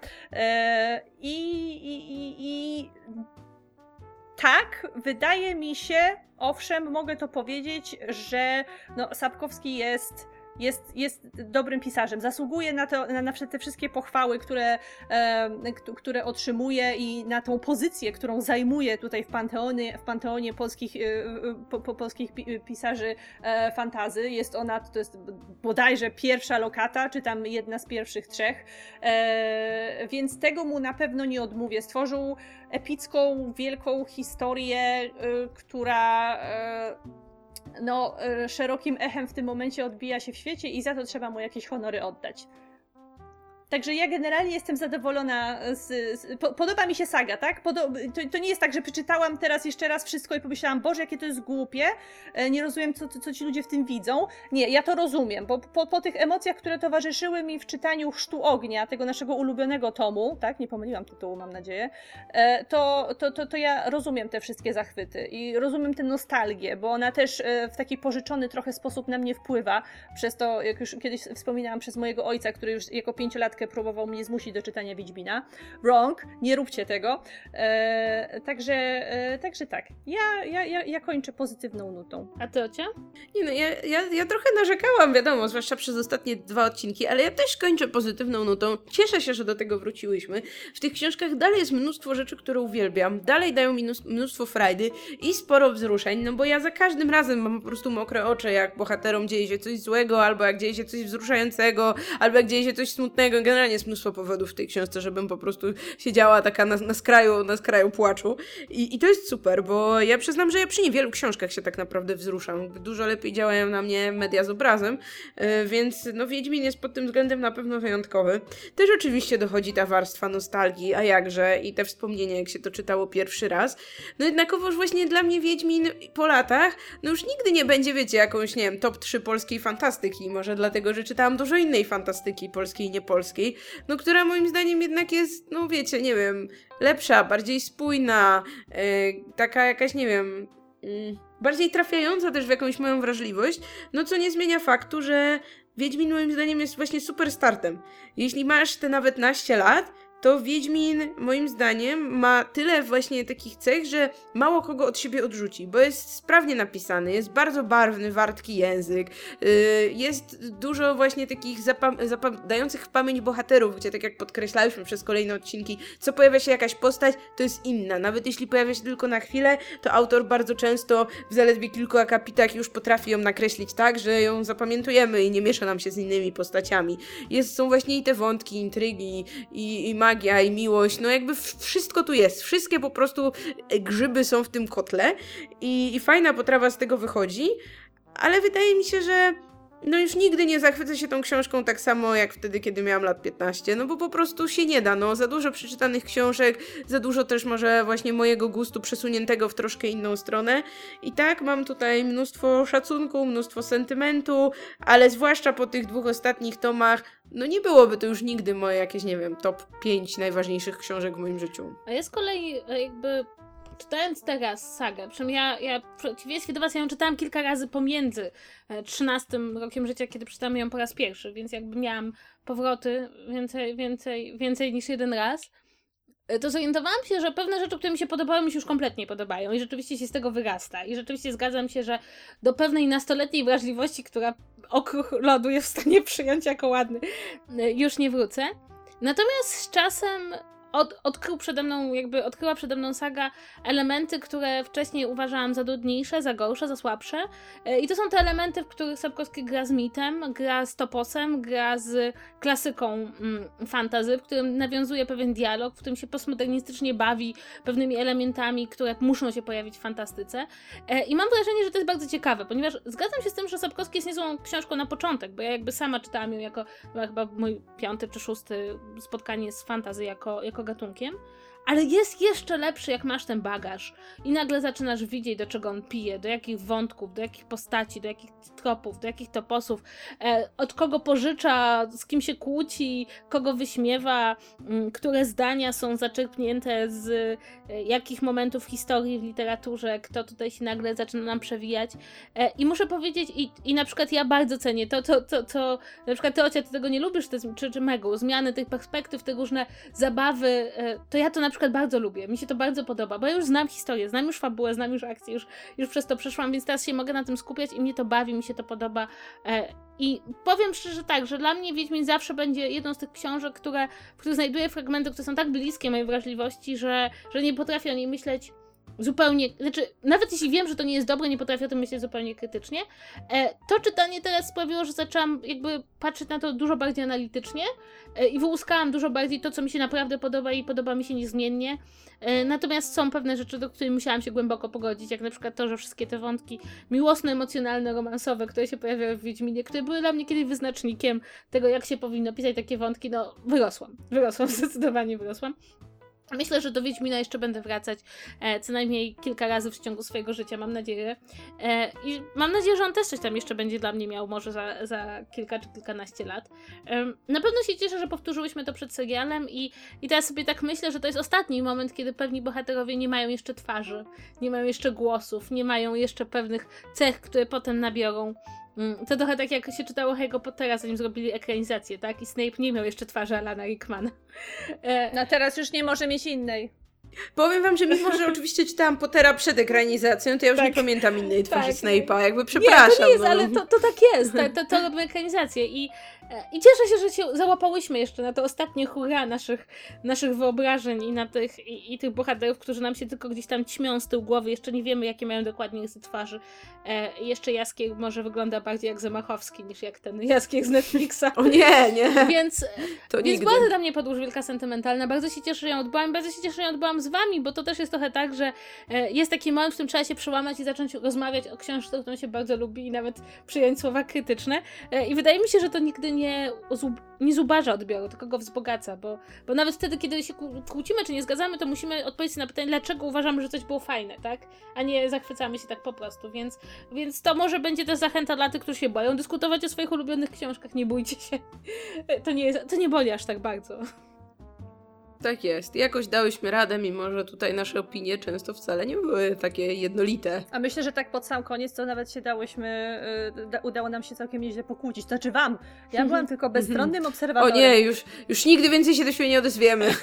I, i, i, I tak, wydaje mi się, owszem, mogę to powiedzieć, że no, Sapkowski jest jest, jest dobrym pisarzem. Zasługuje na, to, na, na te wszystkie pochwały, które, e, które otrzymuje i na tą pozycję, którą zajmuje tutaj w panteonie, w panteonie polskich, e, po, po, polskich pisarzy e, fantazy. Jest ona, to jest bodajże pierwsza lokata, czy tam jedna z pierwszych trzech. E, więc tego mu na pewno nie odmówię. Stworzył epicką, wielką historię, e, która e, no, e, szerokim echem w tym momencie odbija się w świecie i za to trzeba mu jakieś honory oddać. Także ja generalnie jestem zadowolona z. z po, podoba mi się saga, tak? To, to, nie jest tak, że przeczytałam teraz jeszcze raz wszystko i pomyślałam, Boże, jakie to jest głupie, e, nie rozumiem, co, co, ci ludzie w tym widzą. Nie, ja to rozumiem, bo po, po tych emocjach, które towarzyszyły mi w czytaniu Chrztu Ognia, tego naszego ulubionego tomu, tak? Nie pomyliłam tytułu, mam nadzieję, e, to, to, to, to ja rozumiem te wszystkie zachwyty i rozumiem tę nostalgię, bo ona też e, w taki pożyczony trochę sposób na mnie wpływa, przez to, jak już kiedyś wspominałam, przez mojego ojca, który już jako pięciolatkę próbował mnie zmusić do czytania Wiedźmina. Wrong, nie róbcie tego. E, także, e, także tak, ja, ja, ja, ja kończę pozytywną nutą. A ty, Ocia? Nie no, ja, ja, ja trochę narzekałam, wiadomo, zwłaszcza przez ostatnie dwa odcinki, ale ja też kończę pozytywną nutą. Cieszę się, że do tego wróciłyśmy. W tych książkach dalej jest mnóstwo rzeczy, które uwielbiam, dalej dają mi mnóstwo frajdy i sporo wzruszeń, no bo ja za każdym razem mam po prostu mokre oczy, jak bohaterom dzieje się coś złego, albo jak dzieje się coś wzruszającego, albo jak dzieje się coś smutnego generalnie jest mnóstwo powodów w tej książce, żebym po prostu siedziała taka na, na skraju, na skraju płaczu. I, I to jest super, bo ja przyznam, że ja przy niewielu książkach się tak naprawdę wzruszam. Dużo lepiej działają na mnie media z obrazem, yy, więc no Wiedźmin jest pod tym względem na pewno wyjątkowy. Też oczywiście dochodzi ta warstwa nostalgii, a jakże, i te wspomnienia, jak się to czytało pierwszy raz. No jednakowoż właśnie dla mnie Wiedźmin po latach, no już nigdy nie będzie, wiecie, jakąś, nie wiem, top 3 polskiej fantastyki. Może dlatego, że czytałam dużo innej fantastyki polskiej i niepolskiej, no która moim zdaniem jednak jest, no wiecie, nie wiem, lepsza, bardziej spójna, yy, taka jakaś, nie wiem, yy, bardziej trafiająca też w jakąś moją wrażliwość, no co nie zmienia faktu, że Wiedźmin moim zdaniem jest właśnie super startem. Jeśli masz te nawet naście lat, to Wiedźmin moim zdaniem ma tyle właśnie takich cech, że mało kogo od siebie odrzuci, bo jest sprawnie napisany, jest bardzo barwny, wartki język, yy, jest dużo właśnie takich zapadających w pamięć bohaterów, gdzie tak jak podkreślaliśmy przez kolejne odcinki, co pojawia się jakaś postać, to jest inna. Nawet jeśli pojawia się tylko na chwilę, to autor bardzo często w zaledwie kilku akapitach już potrafi ją nakreślić tak, że ją zapamiętujemy i nie miesza nam się z innymi postaciami. Jest, są właśnie i te wątki, intrygi i, i magia i miłość, no jakby wszystko tu jest. Wszystkie po prostu e, grzyby są w tym kotle i, i fajna potrawa z tego wychodzi, ale wydaje mi się, że no już nigdy nie zachwycę się tą książką tak samo jak wtedy, kiedy miałam lat 15, no bo po prostu się nie da, no za dużo przeczytanych książek, za dużo też może właśnie mojego gustu przesuniętego w troszkę inną stronę i tak mam tutaj mnóstwo szacunku, mnóstwo sentymentu, ale zwłaszcza po tych dwóch ostatnich tomach, no nie byłoby to już nigdy moje jakieś, nie wiem, top 5 najważniejszych książek w moim życiu. A ja z kolei e, jakby czytając teraz sagę, przynajmniej ja, ja w przeciwieństwie do was ja ją czytałam kilka razy pomiędzy 13 e, rokiem życia, kiedy przeczytałam ją po raz pierwszy, więc jakby miałam powroty więcej, więcej, więcej niż jeden raz, e, to zorientowałam się, że pewne rzeczy, które mi się podobały, mi się już kompletnie podobają i rzeczywiście się z tego wyrasta. I rzeczywiście zgadzam się, że do pewnej nastoletniej wrażliwości, która okruch lodu jest w stanie przyjąć jako ładny, e, już nie wrócę. Natomiast z czasem od, odkrył przede mną, jakby odkryła przede mną saga elementy, które wcześniej uważałam za trudniejsze, za gorsze, za słabsze. E, I to są te elementy, w których Sapkowski gra z mitem, gra z toposem, gra z klasyką mm, fantazy, w którym nawiązuje pewien dialog, w którym się postmodernistycznie bawi pewnymi elementami, które muszą się pojawić w fantastyce. E, I mam wrażenie, że to jest bardzo ciekawe, ponieważ zgadzam się z tym, że Sapkowski jest niezłą książką na początek, bo ja jakby sama czytałam ją jako chyba mój piąty czy szósty spotkanie z fantazy jako, jako gatunkiem, ale jest jeszcze lepszy, jak masz ten bagaż i nagle zaczynasz widzieć, do czego on pije, do jakich wątków, do jakich postaci, do jakich tropów, do jakich toposów, e, od kogo pożycza, z kim się kłóci, kogo wyśmiewa, m, mm, które zdania są zaczerpnięte z e, jakich momentów historii w literaturze, kto tutaj się nagle zaczyna nam przewijać. E, I muszę powiedzieć, i, i na przykład ja bardzo cenię to, to, to, to na przykład ty, Ocia, ty tego nie lubisz, te, czy, czy Megu, zmiany tych perspektyw, te różne zabawy, e, to ja to na przykład bardzo lubię, mi się to bardzo podoba, bo ja już znam historię, znam już fabułę, znam już akcję, już, już przez to przeszłam, więc teraz się mogę na tym skupiać i mnie to bawi, mi się to podoba. E, I powiem szczerze tak, że dla mnie Wiedźmin zawsze będzie jedną z tych książek, które, w których znajduję fragmenty, które są tak bliskie mojej wrażliwości, że, że nie potrafię o niej myśleć zupełnie, znaczy, nawet jeśli wiem, że to nie jest dobre, nie potrafię o tym myśleć zupełnie krytycznie. E, to czytanie teraz sprawiło, że zaczęłam jakby patrzeć na to dużo bardziej analitycznie e, i wyłuskałam dużo bardziej to, co mi się naprawdę podoba i podoba mi się niezmiennie. E, natomiast są pewne rzeczy, do których musiałam się głęboko pogodzić, jak na przykład to, że wszystkie te wątki miłosne, emocjonalne, romansowe, które się pojawiały w Wiedźminie, które były dla mnie kiedyś wyznacznikiem tego, jak się powinno pisać takie wątki, no wyrosłam. Wyrosłam, zdecydowanie wyrosłam. Myślę, że do Wiedźmina jeszcze będę wracać e, co najmniej kilka razy w ciągu swojego życia, mam nadzieję. E, I mam nadzieję, że on też coś tam jeszcze będzie dla mnie miał, może za, za kilka czy kilkanaście lat. E, na pewno się cieszę, że powtórzyłyśmy to przed serialem i, i teraz sobie tak myślę, że to jest ostatni moment, kiedy pewni bohaterowie nie mają jeszcze twarzy, nie mają jeszcze głosów, nie mają jeszcze pewnych cech, które potem nabiorą. Mm, to trochę tak jak się czytało Harry Pottera, zanim zrobili ekranizację, tak? I Snape nie miał jeszcze twarzy Alana Rickmana. E, no teraz już nie może mieć innej. Powiem wam, że mimo, że oczywiście czytałam Pottera przed ekranizacją, to ja już tak. nie pamiętam innej twarzy tak. Snape'a, jakby przepraszam. Nie, to nie jest, no. ale to, to tak jest, to, to, to robimy ekranizację i I cieszę się, że się załapałyśmy jeszcze na te ostatnie hura naszych, naszych wyobrażeń i na tych, i, i tych bohaterów, którzy nam się tylko gdzieś tam ćmią z tyłu głowy. Jeszcze nie wiemy, jakie mają dokładnie rysy twarzy. E, jeszcze Jaskier może wygląda bardziej jak Zamachowski niż jak ten Jaskier z Netflixa. O nie, nie. Więc, to więc była to dla mnie podróż wielka sentymentalna. Bardzo się cieszę, że ją odbyłam. Bardzo się cieszę, że ją odbyłam z wami, bo to też jest trochę tak, że e, jest taki moment, w którym trzeba się przełamać i zacząć rozmawiać o książce, którą się bardzo lubi i nawet przyjąć słowa krytyczne. E, I wydaje mi się, że to nigdy nie, nie zubaża odbioru, tylko go wzbogaca, bo, bo nawet wtedy, kiedy się kłócimy czy nie zgadzamy, to musimy odpowiedzieć na pytanie, dlaczego uważamy, że coś było fajne, tak? A nie zachwycamy się tak po prostu, więc, więc to może będzie też zachęta dla tych, którzy się boją dyskutować o swoich ulubionych książkach, nie bójcie się. To nie, jest, to nie boli aż tak bardzo. Tak jest. Jakoś dałyśmy radę, mimo że tutaj nasze opinie często wcale nie były takie jednolite. A myślę, że tak pod sam koniec to nawet się dałyśmy, y, udało nam się całkiem nieźle pokłócić. Znaczy wam. Ja byłam tylko bezstronnym obserwatorem. O nie, już, już nigdy więcej się do siebie nie odezwiemy.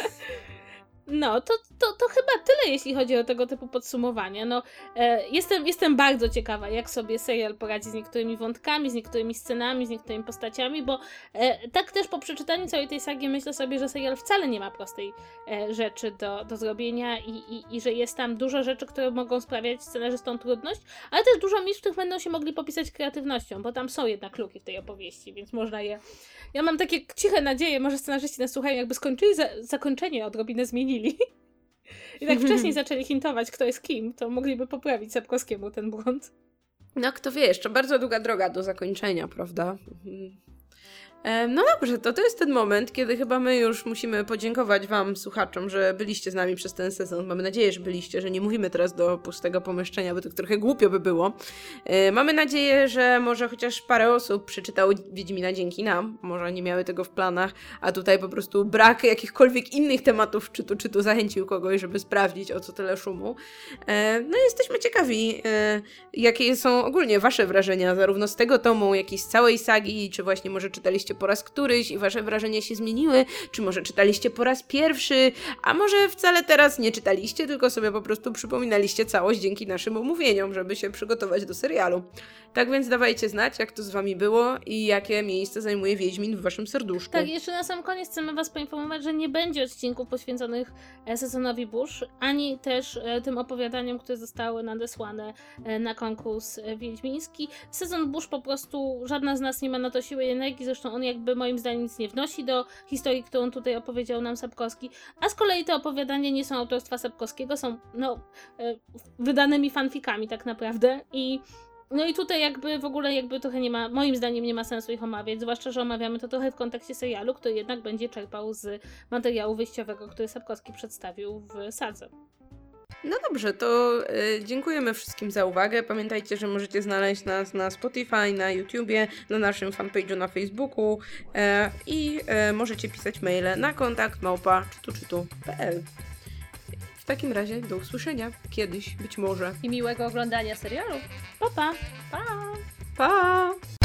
No, to, to, to chyba tyle, jeśli chodzi o tego typu podsumowania. No, e, jestem, jestem bardzo ciekawa, jak sobie serial poradzi z niektórymi wątkami, z niektórymi scenami, z niektórymi postaciami, bo e, tak też po przeczytaniu całej tej sagi myślę sobie, że serial wcale nie ma prostej e, rzeczy do, do zrobienia i, i, i że jest tam dużo rzeczy, które mogą sprawiać scenarzystom trudność, ale też dużo miejsc, w których będą się mogli popisać kreatywnością, bo tam są jednak luki w tej opowieści, więc można je... Ja mam takie ciche nadzieje, może scenarzyści nas słuchają, jakby skończyli za, zakończenie odrobinę zmienili zmienili. I tak wcześniej zaczęli hintować, kto jest kim, to mogliby poprawić Sapkowskiemu ten błąd. No, kto wie, jeszcze bardzo długa droga do zakończenia, prawda? No dobrze, to to jest ten moment, kiedy chyba my już musimy podziękować Wam, słuchaczom, że byliście z nami przez ten sezon. Mamy nadzieję, że byliście, że nie mówimy teraz do pustego pomieszczenia, bo tak trochę głupio by było. Mamy nadzieję, że może chociaż parę osób przeczytało Wiedźmina dzięki nam. Może nie miały tego w planach, a tutaj po prostu brak jakichkolwiek innych tematów czytu, czytu zachęcił kogoś, żeby sprawdzić, o co tyle szumu. No jesteśmy ciekawi, jakie są ogólnie Wasze wrażenia, zarówno z tego tomu, jak i z całej sagi, czy właśnie może czytaliście czytaliście po raz któryś i wasze wrażenia się zmieniły, czy może czytaliście po raz pierwszy, a może wcale teraz nie czytaliście, tylko sobie po prostu przypominaliście całość dzięki naszym omówieniom, żeby się przygotować do serialu. Tak więc dawajcie znać, jak to z wami było i jakie miejsce zajmuje Wiedźmin w waszym serduszku. Tak, jeszcze na sam koniec chcemy was poinformować, że nie będzie odcinków poświęconych e, sezonowi Bush, ani też e, tym opowiadaniom, które zostały nadesłane e, na konkurs wiedźmiński. Sezon Bush po prostu, żadna z nas nie ma na to siły i energii, zresztą on jakby moim zdaniem nic nie wnosi do historii, którą tutaj opowiedział nam Sapkowski, a z kolei te opowiadania nie są autorstwa Sapkowskiego, są no, wydanymi fanfikami tak naprawdę i No i tutaj jakby w ogóle jakby trochę nie ma, moim zdaniem nie ma sensu ich omawiać, zwłaszcza, że omawiamy to trochę w kontekście serialu, który jednak będzie czerpał z materiału wyjściowego, który Sapkowski przedstawił w Sadze. No dobrze, to y, dziękujemy wszystkim za uwagę. Pamiętajcie, że możecie znaleźć nas na Spotify, na YouTubie, na naszym fanpage'u na Facebooku e, i e, możecie pisać maile na kontakt małpa czytu.pl. W takim razie do usłyszenia kiedyś, być może. I miłego oglądania serialu. Pa, pa! Pa! Pa!